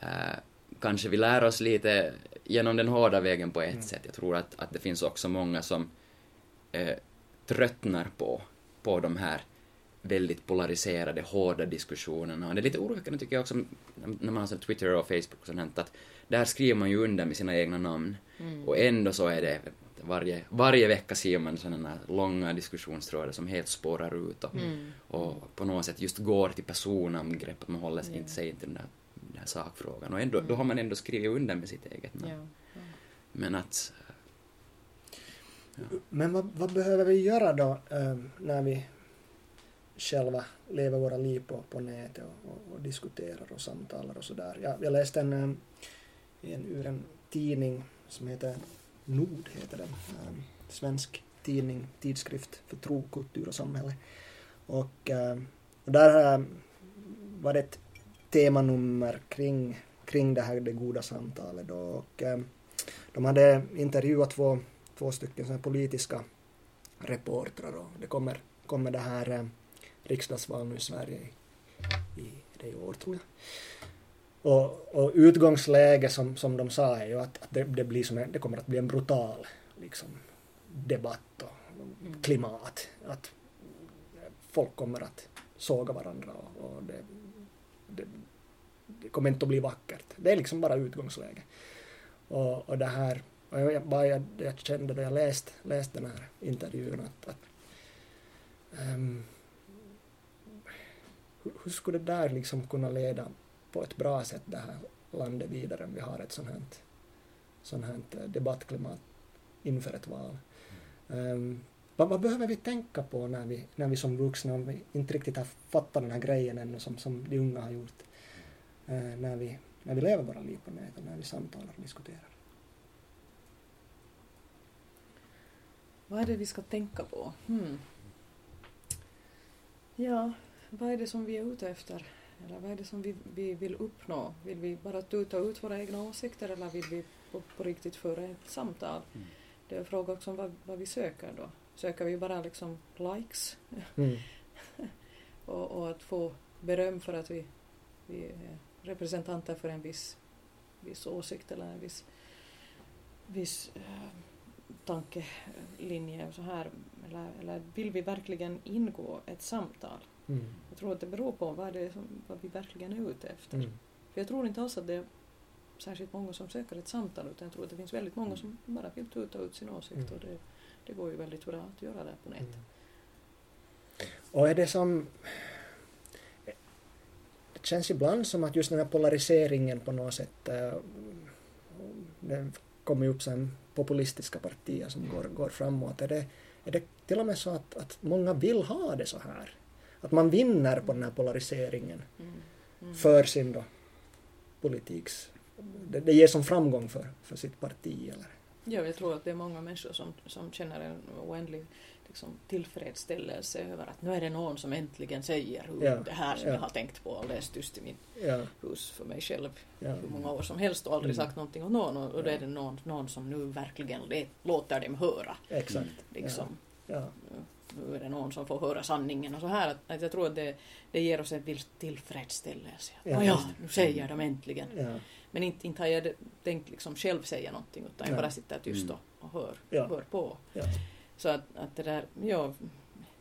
eh, kanske vi lär oss lite genom den hårda vägen på ett Mm. sätt. Jag tror att, att det finns också många som eh, tröttnar på, på de här väldigt polariserade, hårda diskussionerna. Och det är lite oroväckande tycker jag också när man har sån Twitter och Facebook och sånt att där skriver man ju under med sina egna namn. Mm. Och ändå så är det varje, varje vecka ser man sådana här långa diskussionstrådar som helt spårar ut och, Mm. och på något sätt just går till personangrepp, att man håller sig Ja. inte sig till den där, den här sakfrågan. Och ändå, då har man ändå skrivit under med sitt eget namn. Ja. ja. Men att... Men vad, vad behöver vi göra då eh, när vi själva lever våra liv på, på nätet och, och, och diskuterar och samtalar och sådär. Jag, jag läste en, eh, en ur en tidning som heter Nord, heter den. en svensk tidning, tidskrift för tro, kultur och samhälle. Och, ehm, och där ehm, var det ett temanummer kring, kring det här det goda samtalet då. Och, de hade intervjuat två två stycken såna här politiska reportrar och det kommer, kommer det här riksdagsval nu i Sverige i, i, det i år tror jag. Och, och utgångsläget som, som de sa är ju att, att det, det, blir som en, det kommer att bli en brutal liksom, debatt och klimat. Att folk kommer att såga varandra och, och det, det, det kommer inte att bli vackert. Det är liksom bara utgångsläget. Och, och det här och jag, bara jag, jag kände då jag läste läst den här intervjun att, att ehm, um, hur, hur skulle det där liksom kunna leda på ett bra sätt det här landet vidare om vi har ett sånt här, sånt här debattklimat inför ett val. Um, vad, vad behöver vi tänka på när vi, när vi som vuxna, om vi inte riktigt har fattat den här grejen ännu som, som de unga har gjort, uh, när, vi, när vi lever våra liv på nätet, när vi samtalar och diskuterar? Vad är det vi ska tänka på? Hmm. Ja, vad är det som vi är ute efter? Eller vad är det som vi, vi vill uppnå? Vill vi bara tuta ut våra egna åsikter eller vill vi på, på riktigt föra ett samtal? Mm. Det är en fråga också om vad, vad vi söker då. Söker vi bara liksom likes Mm. och, och att få beröm för att vi, vi är representanter för en viss, viss åsikt eller en viss, viss eh, tankelinje och så här. Eller, eller vill vi verkligen ingå ett samtal? Mm. Jag tror att det beror på vad, det som, vad vi verkligen är ute efter. Mm. För jag tror inte alls att det är särskilt många som söker ett samtal utan jag tror att det finns väldigt många som bara vill tuta ut sin åsikt Mm. och det, det går ju väldigt bra att göra det på nätet. Och är det som... Det känns ibland som att just den här polariseringen på något sätt... eh, Det kommer ju upp sen populistiska partier som går, går framåt. Är det, är det till och med så att, att många vill ha det så här? Att man vinner på den här polariseringen Mm. Mm. för sin då politiks... Det, det ger som framgång för, för sitt parti eller... Ja, jag tror att det är många människor som, som känner en oändlig liksom, tillfredsställelse över att nu är det någon som äntligen säger hur Ja, det här som ja. jag har tänkt på alldeles tyst i mitt Ja, hus för mig själv hur många år som helst och aldrig Mm. sagt någonting åt någon och, och då är det någon, någon som nu verkligen låter dem höra. Exakt. Liksom. Nu är det någon som får höra sanningen och så här. Att, att jag tror att det, det ger oss en viss tillfredsställelse. Ja. ja. nu säger de äntligen. Ja. Men inte, inte har jag tänkt liksom själv säga någonting utan jag Ja. bara sitter tyst och, och hör, Ja. hör på. Ja. Så att, att det där, ja,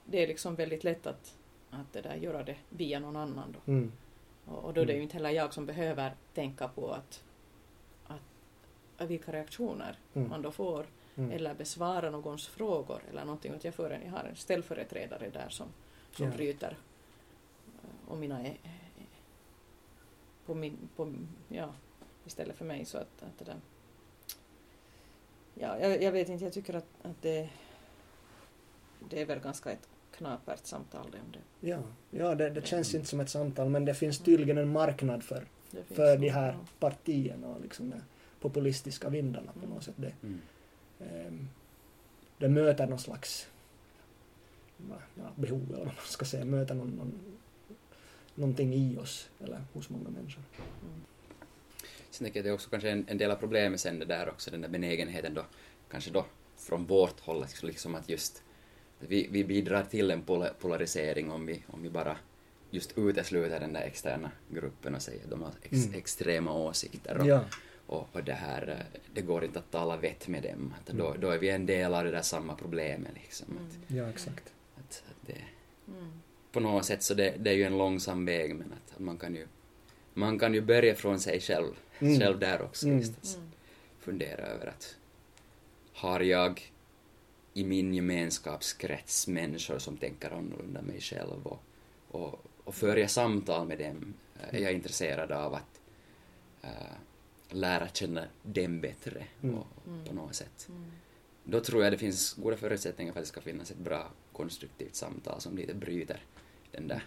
det är liksom väldigt lätt att, att det där göra det via någon annan då. Mm. Och, och då är det ju Mm. inte heller jag som behöver tänka på att, att, att vilka reaktioner Mm. man då får Mm. eller besvara någons frågor eller någonting. Jag, för en, jag har en ställföreträdare där som, som Ja. bryter och mina eh, på min, på, ja, istället för mig så att, att det där Ja, jag, jag vet inte, jag tycker att, att det, det är väl ganska ett knapert samtal det om det. Ja, ja det, det känns inte som ett samtal men det finns tydligen en marknad för, för de här partierna och liksom de populistiska vindarna på Mm. något sätt. Det, Mm. Ehm, det möter någon slags ja, behov eller vad man ska säga, möter någon, någon, någonting i oss eller hos många människor. Mm. Sen tänker jag att det är också kanske en, en del av problemet sen det där också, den där benägenheten då, kanske då från vårt håll, liksom- liksom att just att vi, vi bidrar till en pola- polarisering om vi, om vi bara just utesluter den där externa gruppen och säger de har ex, Mm. extrema åsikter och, Ja, och, och det här, eh, det går inte att tala vett med dem. Att då, Mm. då är vi en del av det där samma problemet liksom. Att, Mm. ja, exakt. att, att det, Mm. på något sätt så det, det är ju en långsam väg men att, att man kan ju man kan ju börja från sig själv, Mm. själv där också Mm. just att Mm. fundera över att har jag i min gemenskapskrets människor som tänker annorlunda än mig själv och, och, och för jag samtal med dem eh, är jag intresserad av att eh, lära känna dem bättre Mm. och, Mm. på något sätt. Mm. Då tror jag det finns goda förutsättningar för att det ska finnas ett bra konstruktivt samtal som lite bryter den där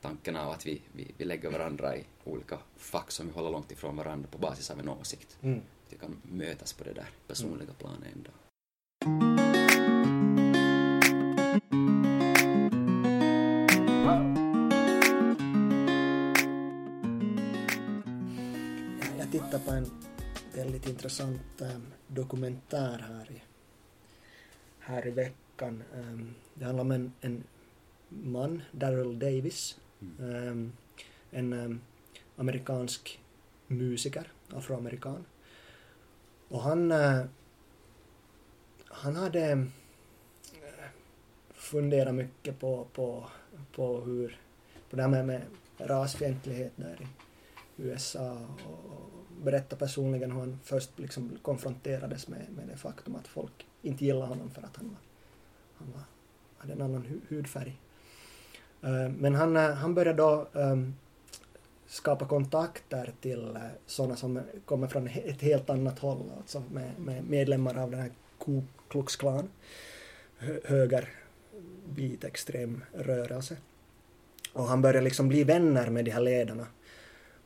tanken av att vi, vi, vi lägger varandra i olika fack som vi håller långt ifrån varandra på basis av en åsikt. Mm. Att vi kan mötas på det där personliga planet ändå. På en väldigt intressant eh, dokumentär här i, här i veckan. Ehm, det handlar om en, en man, Daryl Davis, ehm, en ehm, amerikansk musiker, afroamerikan. Och han, eh, han hade funderat mycket på, på, på hur, på det här med, med rasfientlighet där i USA och, berättar personligen hur han först liksom konfronterades med, med det faktum att folk inte gillade honom för att han, var, han var, hade en annan hu, hudfärg. Eh, men han, eh, han började då ehm, skapa kontakter till eh, uh, sådana som kommer från ett helt annat håll, alltså med, med medlemmar av den här Ku Klux Klan, hö, höger, vit extrem rörelse. Och han började liksom bli vänner med de här ledarna.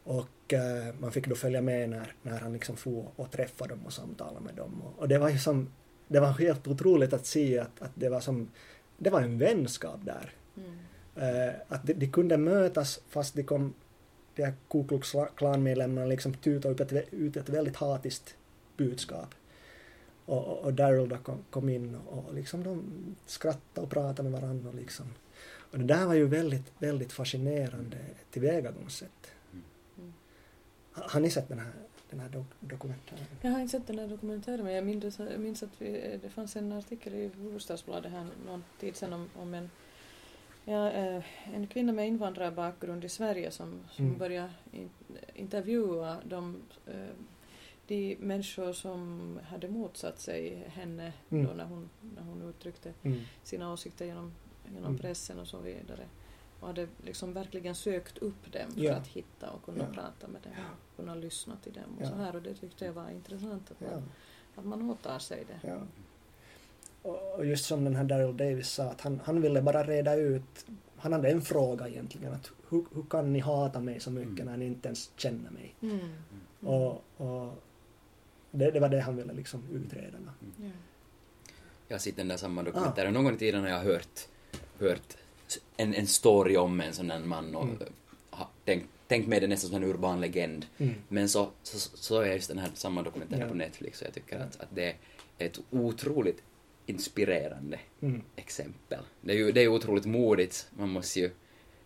Och eh, man fick då följa med när, när han liksom for och träffade dem och samtalade med dem. Och, och det var ju som, det var helt otroligt att se att, att det var som, det var en vänskap där. Mm. Eh, att de, de kunde mötas fast de kom, de här Ku Klux Klan-medlemmarna liksom tutade upp ett, ut ett väldigt hatiskt budskap. Och, och, och Daryl då kom, kom in och, och liksom de skrattade och pratade med varandra och liksom. Och det där var ju väldigt, väldigt fascinerande tillvägagångssätt. Ha- Har ni sett den här, den här dok dokumentären? Jag har inte sett den där dokumentären men jag minns, jag minns att vi, det fanns en artikel i Bostadsbladet här någon tid sedan om, om en, ja, eh, en kvinna med invandrarbakgrund i Sverige som, som Mm. började in, intervjua de, eh, de människor som hade motsatt sig henne Mm. då när hon, när hon uttryckte Mm. sina åsikter genom, genom Mm. pressen och så vidare. Och hade liksom verkligen sökt upp dem för Ja. att hitta och kunna Ja. prata med dem och kunna lyssna till dem och Ja. så här och det tyckte jag var intressant att man, att man åtar sig det. ja. Och just som den här Daryl Davis sa, att han, han ville bara reda ut, han hade en fråga egentligen, att hur, hur kan ni hata mig så mycket Mm. när ni inte ens känner mig? Mm. Och, och det, det var det han ville liksom utreda. Då. Ja. Jag har sett den där Ah. samma dokumentären. Någon gång i tiden har jag hört, hört en, en story om en sån där man och Mm. ha, tänkt tänk mig det nästan som en urban legend. Mm. Men så, så, så är just den här samma dokumentären Ja. på Netflix och jag tycker att, att det är ett otroligt inspirerande Mm. exempel. Det är ju det är otroligt modigt. Man måste ju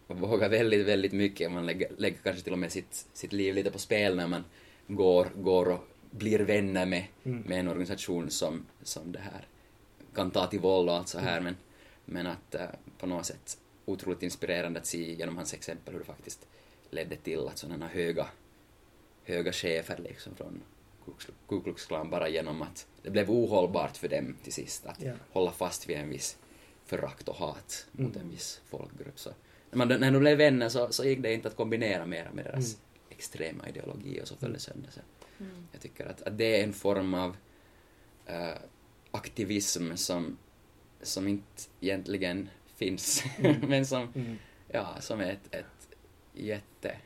våga väldigt, väldigt mycket. Man lägger, lägger kanske till och med sitt, sitt liv lite på spel när man går, går och blir vänner med, Mm. med en organisation som, som det här kan ta till våld och allt så här. Men, men att eh, på något sätt otroligt inspirerande att se genom hans exempel hur det faktiskt ledde till att sådana höga, höga chefer liksom från Ku Klux- Klan bara genom att det blev ohållbart för dem till sist att Ja. hålla fast vid en viss förakt och hat mot Mm. en viss folkgrupp. Så när, man, när de blev vänner så, så gick det inte att kombinera mera med deras Mm. extrema ideologi och så föll det sönder. Så Mm. jag tycker att, att det är en form av eh, aktivism som, som inte egentligen finns, Mm. men som, Mm. ja, som är ett, ett jätte,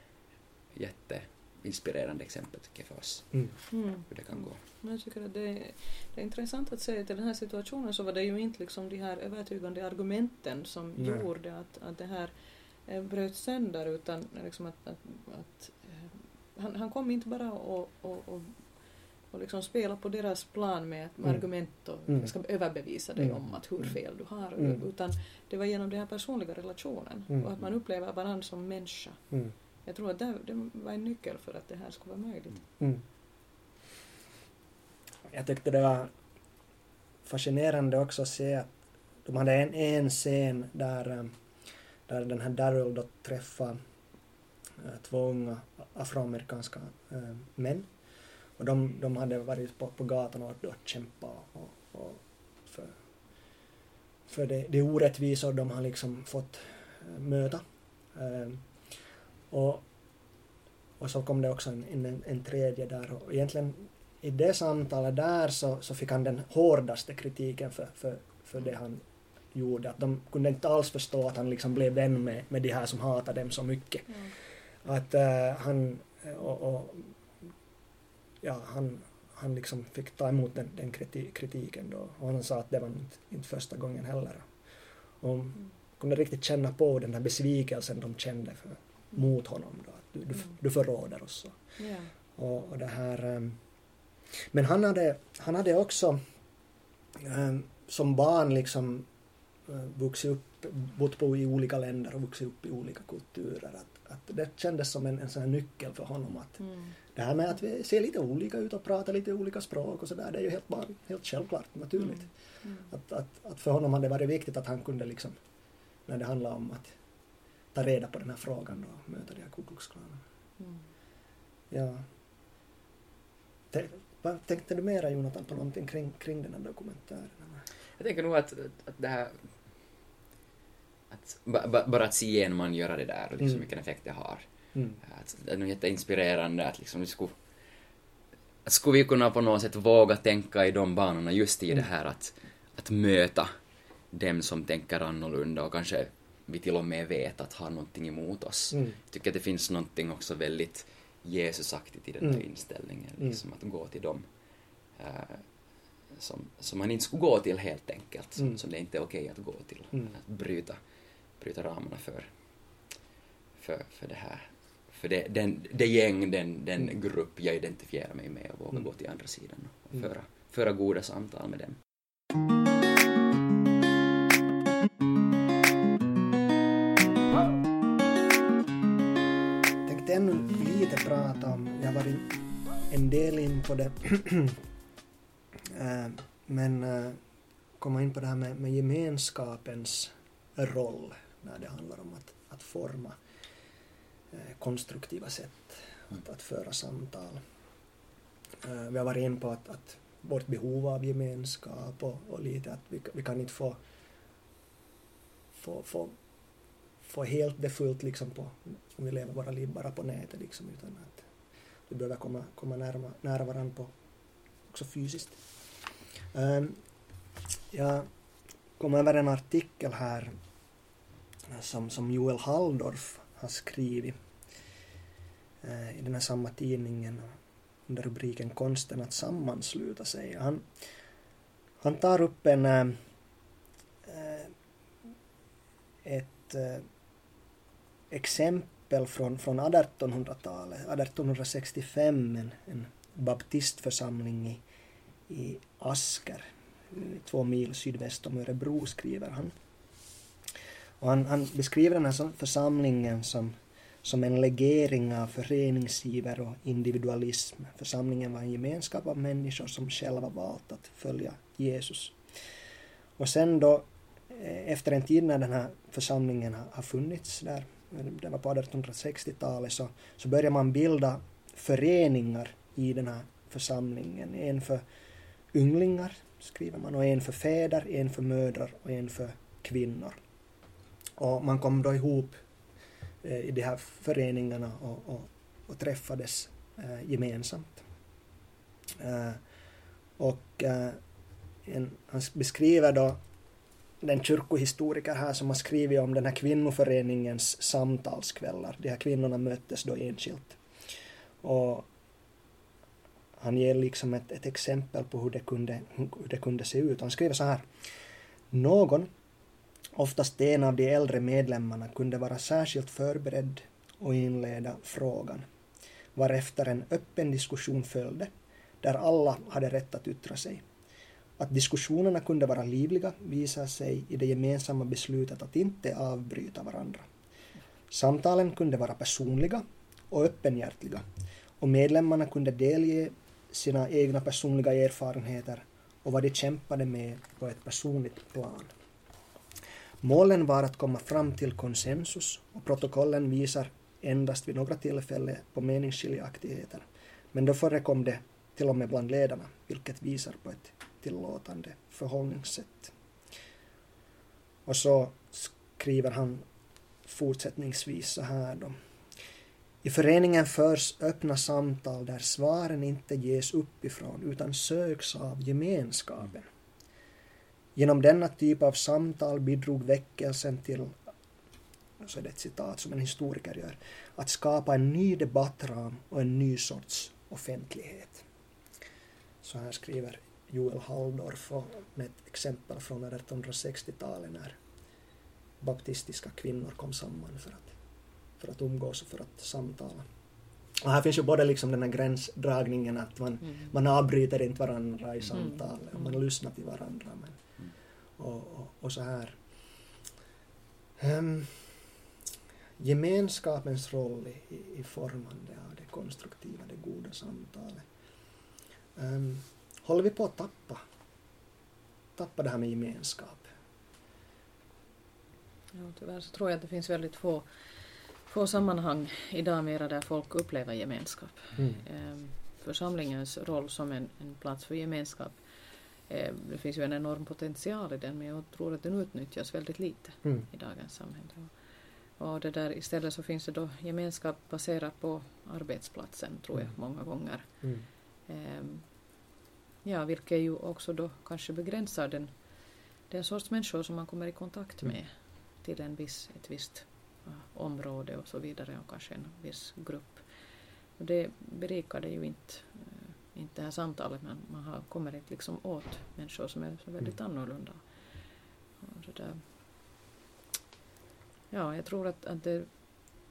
jätte inspirerande exempel tycker jag för oss, Mm. hur det kan gå. Men jag tycker att det är, det är intressant att se att i den här situationen så var det ju inte liksom de här övertygande argumenten som Nej. gjorde att, att det här eh, bröt sönder utan liksom att, att, att eh, han, han kom inte bara och, och, och, och liksom spela på deras plan med, med Mm. argument och Mm. jag ska överbevisa dig Mm. om att hur fel du har Mm. utan det var genom den här personliga relationen Mm. och att man upplever varandra som människa. Mm. Jag tror att det, det var en nyckel för att det här skulle vara möjligt. Mm. Jag tyckte det var fascinerande också att se att de hade en, en scen där, eh, där den här Daryl då träffar eh, två unga afroamerikanska eh, män. Och de, de hade varit på, på gatan och då kämpat och, och för, för det, det orättvisor de har liksom fått eh, möta. Eh, och, och så kom det också en, en, en tredje där och egentligen i det samtalet där så, så fick han den hårdaste kritiken för, för, för det han gjorde. Att de kunde inte alls förstå att han liksom blev vän med, med de här som hatade dem så mycket. Att eh, han och, och ja, han, han liksom fick ta emot den, den kriti, kritiken då. Och han sa att det var inte, inte första gången heller. Och kunde riktigt känna på den här besvikelsen de kände för, mot honom då. Att du, du, Mm. du förråder oss. Och, Ja. och, och det här... ehm, men han hade, han hade också ehm, som barn liksom eh, vuxit upp, bott på i olika länder och vuxit upp i olika kulturer. Att, att det kändes som en, en sån här nyckel för honom att Mm. det här med att vi ser lite olika ut och pratar lite olika språk och sådär, det är ju helt, bara, helt självklart, naturligt. Mm. Att, att, att för honom hade det varit viktigt att han kunde liksom, när det handlar om att ta reda på den här frågan och möta de här Ku Klux. Mm. Ja. Vad tänkte du mera Jonathan på någonting kring, kring den här dokumentären? Jag tänker nog att, att det här... Att, ba, ba, bara att se en man göra det där och liksom Mm. vilken effekt det har. Mm. Att det är nog jätteinspirerande att liksom vi skulle... Att skulle vi kunna på något sätt våga tänka i de banorna just i Mm. det här att, att möta dem som tänker annorlunda och kanske vi till och med vet att har någonting emot oss. Mm. Jag tycker att det finns någonting också väldigt Jesusaktigt i den här Mm. inställningen, Mm. liksom att gå till dem eh, som, som man inte skulle gå till helt enkelt, som, Mm. som det inte är okej att gå till. Att bryta, bryta ramarna för, för, för det här. För det, den, det gäng, den, den Mm. grupp jag identifierar mig med och våga Mm. gå till andra sidan och Mm. föra, föra goda samtal med dem. tänkte ännu lite prata om, jag har varit en del in på det, Eh, men eh, komma in på det här med, med gemenskapens roll när det handlar om att, att forma eh, konstruktiva sätt att, att föra samtal. Eh, vi har varit in på att, att vårt behov av gemenskap och, och lite att vi, vi kan inte få, få, få, få helt det fullt liksom på, om vi lever våra liv bara på nätet liksom, utan att vi behöver komma, komma nära, nära varandra på, också fysiskt. Um, jag kom över en artikel här som, som Joel Halldorf har skrivit eh, i den här samma tidningen under rubriken Konsten att sammansluta sig. Han, han tar upp en äh, ett äh, exempel från, från 1800-talet, 1865, en, en baptistförsamling i, i Asker två mil sydväst om Örebro, skriver han. Och han, han beskriver den här församlingen som, som en legering av föreningsiver och individualism. Församlingen var en gemenskap av människor som själva valt att följa Jesus. Och sen då, eh, efter en tid när den här församlingen har funnits där, det var på 1860-talet, så, så började man bilda föreningar i den här församlingen. En för ynglingar, skriver man, och en för fäder, en för mödrar och en för kvinnor. Och man kom då ihop eh, i de här föreningarna och, och, och träffades eh, gemensamt. Eh, och eh, en, han beskriver då den kyrkohistoriker här som har skrivit om den här kvinnoföreningens samtalskvällar. De här kvinnorna möttes då enskilt. Och han ger liksom ett, ett exempel på hur det, kunde, hur det kunde se ut. Han skriver så här. Någon, oftast en av de äldre medlemmarna, kunde vara särskilt förberedd och inleda frågan, varefter en öppen diskussion följde, där alla hade rätt att yttra sig. Att diskussionerna kunde vara livliga visar sig i det gemensamma beslutet att inte avbryta varandra. Samtalen kunde vara personliga och öppenhjärtiga och medlemmarna kunde delge sina egna personliga erfarenheter och vad de kämpade med på ett personligt plan. Målen var att komma fram till konsensus och protokollen visar endast vid några tillfällen på meningsskiljaktigheter, men då förekom det till och med bland ledarna, vilket visar på ett tillåtande förhållningssätt. Och så skriver han fortsättningsvis så här då. I föreningen förs öppna samtal där svaren inte ges uppifrån utan söks av gemenskapen. Genom denna typ av samtal bidrog väckelsen till, så är det ett citat som en historiker gör, att skapa en ny debattram och en ny sorts offentlighet. Så här skriver Joel Halldorf med ett exempel från 1860-talet när baptistiska kvinnor kom samman för att för att umgås och för att samtala. Och här finns ju både liksom den här gränsdragningen att man, mm. man avbryter inte varandra i mm. samtalet och man mm. lyssnar till varandra. Men. Och, och, och, så här. Um, gemenskapens roll i, i, formande av det konstruktiva, det goda samtalet. Um, håller vi på att tappa, tappa det här med gemenskap? Ja, tyvärr så tror jag att det finns väldigt få få sammanhang idag mera där folk upplever gemenskap. Mm. Ehm, församlingens roll som en, en plats för gemenskap det finns ju en enorm potential i den men jag tror att den utnyttjas väldigt lite mm. i dagens samhälle. Och det där, istället så finns det då gemenskap baserat på arbetsplatsen tror jag mm. många gånger. Mm. Um, ja, vilket ju också då kanske begränsar den, den sorts människor som man kommer i kontakt mm. med till en viss, ett visst område och så vidare och kanske en viss grupp. Och det berikar det ju inte, eh, inte det här samtalet men man har, kommer inte liksom åt människor som är så väldigt mm. annorlunda. Ja, jag tror att, att, det,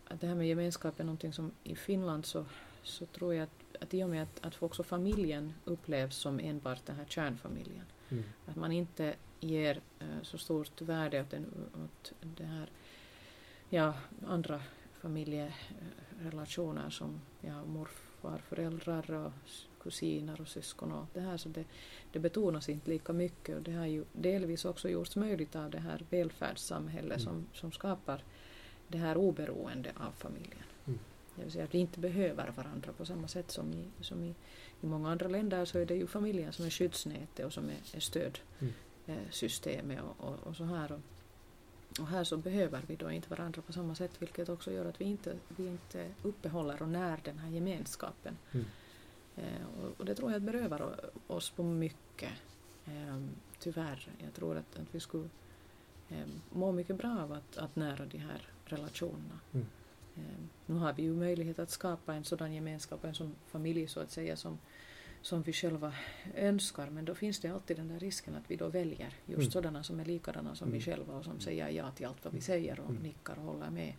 att det här med gemenskap är någonting som i Finland så, så tror jag att, att i och med att, att också familjen upplevs som enbart den här kärnfamiljen, mm. att man inte ger uh, så stort värde åt, den, åt det här ja, andra familjerelationer som ja, morfar, föräldrar och kusiner och syskon och det här så det, det betonas inte lika mycket och det har ju delvis också gjorts möjligt av det här välfärdssamhället mm. som, som skapar det här oberoende av familjen. Mm. Det vill säga att vi inte behöver varandra på samma sätt som i, som i, i många andra länder så är det ju familjen som är skyddsnätet och som är, är stödsystemet mm. och, och, och så här. Och, och här så behöver vi då inte varandra på samma sätt vilket också gör att vi inte, vi inte uppehåller och när den här gemenskapen. Mm. Eh, och, och, det tror jag berövar oss på mycket. Eh, tyvärr. Jag tror att, att vi skulle eh, må mycket bra av att, att nära de här relationerna. Mm. Eh, nu har vi ju möjlighet att skapa en sådan gemenskap, en sån familj så att säga som, som vi själva önskar men då finns det alltid den där risken att vi då väljer just mm. sådana som är likadana som mm. vi själva och som säger ja till allt vad vi säger och mm. nickar och håller med.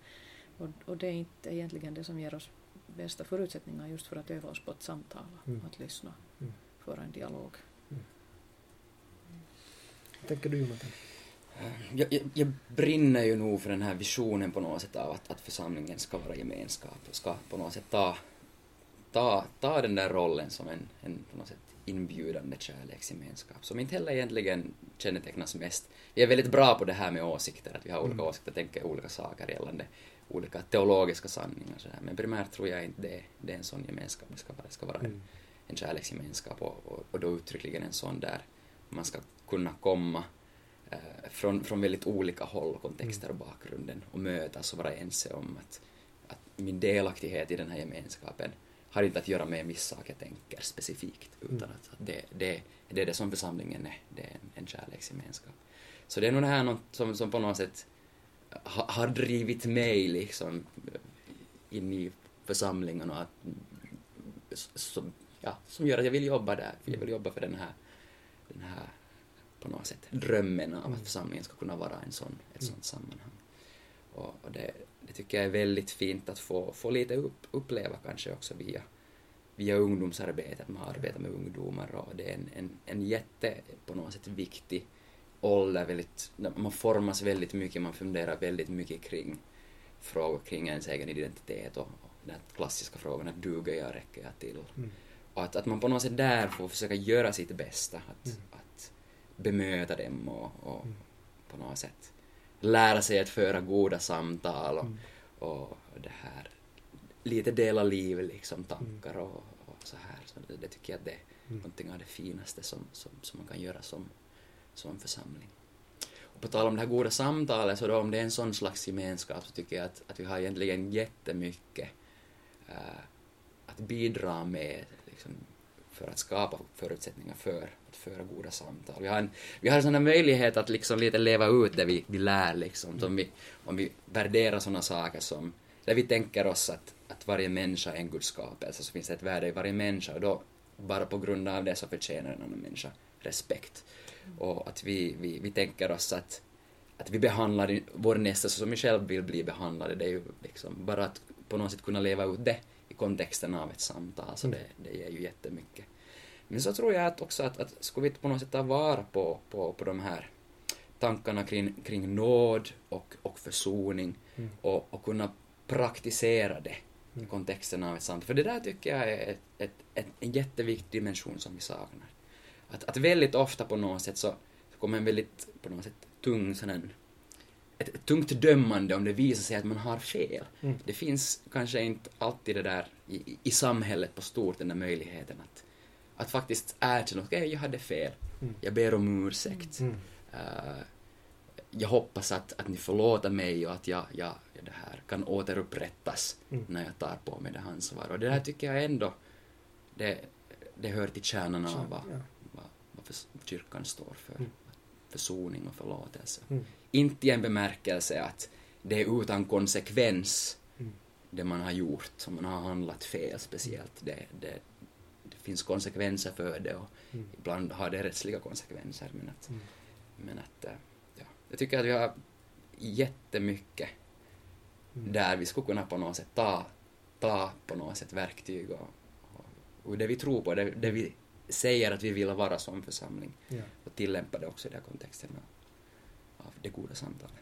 Och, och det är inte egentligen det som ger oss bästa förutsättningar just för att öva oss på att samtala, mm. att lyssna, mm. föra en dialog. Mm. Vad tänker du Jonathan? Jag, jag, jag brinner ju nog för den här visionen på något sätt av att, att församlingen ska vara gemenskap och ska på något sätt ta, ta, ta den där rollen som en, en på något sätt inbjudande kärleksgemenskap som inte heller egentligen kännetecknas mest. Vi är väldigt bra på det här med åsikter, att vi har olika Mm. åsikter, tänker olika saker gällande olika teologiska sanningar sådär. Men primärt tror jag inte det, det är en sån gemenskap, det ska vara, det ska vara en, Mm. en kärleksgemenskap och, och, och då uttryckligen en sån där man ska kunna komma eh, från, från väldigt olika håll kontexter och bakgrunden och mötas och vara ense om att, att min delaktighet i den här gemenskapen har inte att göra med en viss sak jag tänker specifikt utan Mm. att, att det, det, det är det som församlingen är, det är en, en kärleksgemenskap. Så det är nog det här något som, som på något sätt ha, har drivit mig liksom in i församlingen och att, som, ja, som gör att jag vill jobba där. För jag vill jobba för den här, den här på något sätt drömmen av att församlingen ska kunna vara en sån, ett sånt sammanhang. Och, och det, det tycker jag är väldigt fint att få, få lite upp, uppleva kanske också via, via ungdomsarbetet. Man arbetar med ungdomar och det är en, en, en jätte, på något sätt viktig ålder. Väldigt, man formas väldigt mycket, man funderar väldigt mycket kring frågor kring ens egen identitet och, och den klassiska frågan att duger jag, räcker jag till? Mm. Och att, att man på något sätt där får försöka göra sitt bästa, att, Mm. att bemöta dem och, och Mm. på något sätt lära sig att föra goda samtal och, Mm. och det här lite dela liv, liksom tankar och, och så här. Så det, det tycker jag att det är Mm. någonting av det finaste som, som, som man kan göra som, som församling. Och på tal om det här goda samtalet, så då om det är en sån slags gemenskap så tycker jag att, att vi har egentligen jättemycket äh, att bidra med liksom, för att skapa förutsättningar för att föra goda samtal. Vi har en, vi har en sån här möjlighet att liksom lite leva ut det vi, vi lär liksom. Som vi, om vi värderar såna saker som, där vi tänker oss att, att varje människa är en Guds skapelse, så finns det ett värde i varje människa och då bara på grund av det så förtjänar en annan människa respekt. Och att vi, vi, vi tänker oss att, att vi behandlar vår nästa så som vi själv vill bli behandlade, det är ju liksom bara att på något sätt kunna leva ut det i kontexten av ett samtal, så det, det ger ju jättemycket. Men så tror jag att också att, att skulle vi på något sätt ta vara på, på, på de här tankarna kring, kring nåd och, och försoning Mm. och, och kunna praktisera det i kontexten av ett samtal. För det där tycker jag är ett, ett, ett, en jätteviktig dimension som vi saknar. Att, att väldigt ofta på något sätt så, så kommer en väldigt på något sätt tung sån här, ett, ett tungt dömande om det visar sig att man har fel. Mm. Det finns kanske inte alltid det där i, i- i samhället på stort, den där möjligheten att, att faktiskt erkänna, okej, jag hade fel. Mm. Jag ber om ursäkt. Mm. Eh, jag hoppas att, att ni förlåter mig och att jag, jag, jag det här kan återupprättas Mm. när jag tar på mig det ansvar. Och det här tycker jag ändå, det, det hör till kärnan av vad, Ja. vad, vad för, kyrkan står för. Mm. Försoning och förlåtelse. Mm. Inte i en bemärkelse att det är utan konsekvens Mm. det man har gjort, om man har handlat fel speciellt. Det, det finns konsekvenser för det och Mm. ibland har det rättsliga konsekvenser. Men att, Mm. men att eh, ja, jag tycker att vi har jättemycket Mm. där vi skulle kunna på något sätt ta, ta på något sätt verktyg och, och, och det vi tror på, det, det vi säger att vi vill vara som församling Ja. och tillämpa det också i den här kontexten av, av det goda samtalet.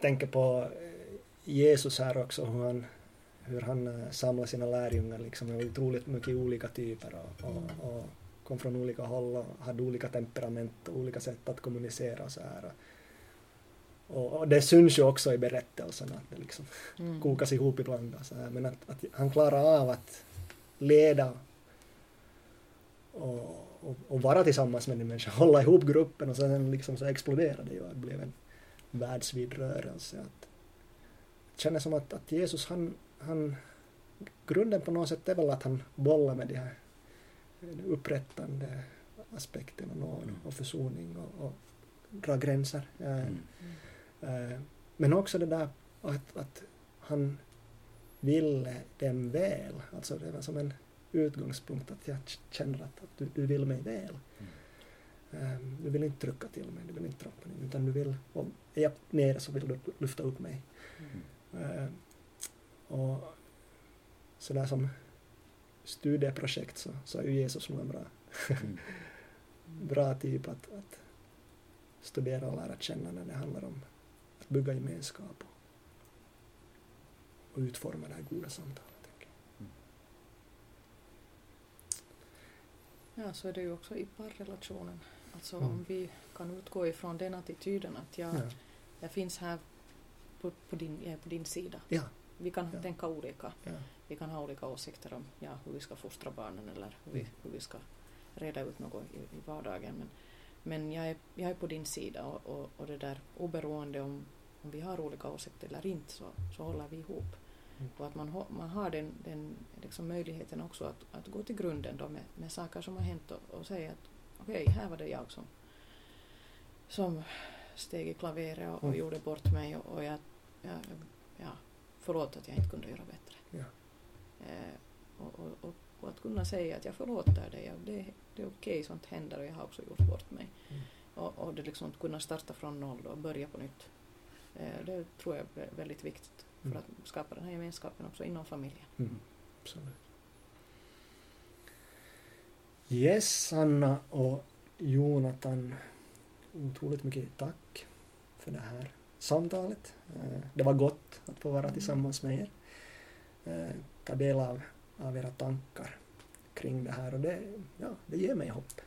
tänker på eh, Jesus här också, hur han, hur han eh, samlar sina lärjungar liksom med otroligt mycket olika typer och, och, och kom från olika håll och hade olika temperament och olika sätt att kommunicera och så här. Och, och det syns ju också i berättelserna att det liksom Mm. kokas ihop ibland. och Så här. Men att, att han klarar av att leda och, och, och vara tillsammans med en människa, hålla ihop gruppen och sen liksom så exploderade det ju. Det blev en världsvid rörelse. Att, det känns som att, att Jesus, han, han, grunden på något sätt är väl att han bollar med de här upprättande aspekten och nåd Mm. och försoning och, och dra gränser. Eh, Mm. Eh, Men också det där att, att han ville dem väl. Alltså det var som en utgångspunkt att jag känner att, att du, du vill mig väl. Eh, Du vill inte trycka till mig, du vill inte trampa ner utan du vill, om är jag nere så vill du lyfta upp mig. Mm. Eh, Och sådär som studieprojekt så, så är ju Jesus nog en bra, Mm. bra typ att, att studera och lära känna när det handlar om att bygga gemenskap och, och utforma det här goda samtalet. jag. Ja, så är det ju också i parrelationen. Alltså Mm. om vi kan utgå ifrån den attityden att jag, Ja. jag finns här på, på din, jag är på din sida. Ja. Vi kan Ja. tänka olika. Ja. Vi kan ha olika åsikter om ja, hur vi ska fostra barnen eller hur vi, Mm. hur vi ska reda ut något i, i vardagen. Men, men jag, är, jag är på din sida och, och, och det där oberoende om, om vi har olika åsikter eller inte så, så håller vi ihop. Mm. Och att man, man har den, den liksom möjligheten också att, att gå till grunden då med, med saker som har hänt och, och säga att okej, här var det jag som, som steg i klaveret och, och Mm. gjorde bort mig och, och jag, jag, ja, förlåt att jag inte kunde göra bättre. Ja. Eh, och, och, och, och att kunna säga att jag förlåter dig och det, det är okej, sånt händer och jag har också gjort bort mig. Mm. Och, och det liksom att kunna starta från noll och börja på nytt. Eh, det tror jag är väldigt viktigt för Mm. att skapa den här gemenskapen också inom familjen. Mm. Absolut. Yes, Anna och Jonathan. Otroligt mycket tack för det här samtalet. Eh, det var gott att få vara tillsammans med er. Eh, ta del av, av era tankar kring det här och det, ja, det ger mig hopp.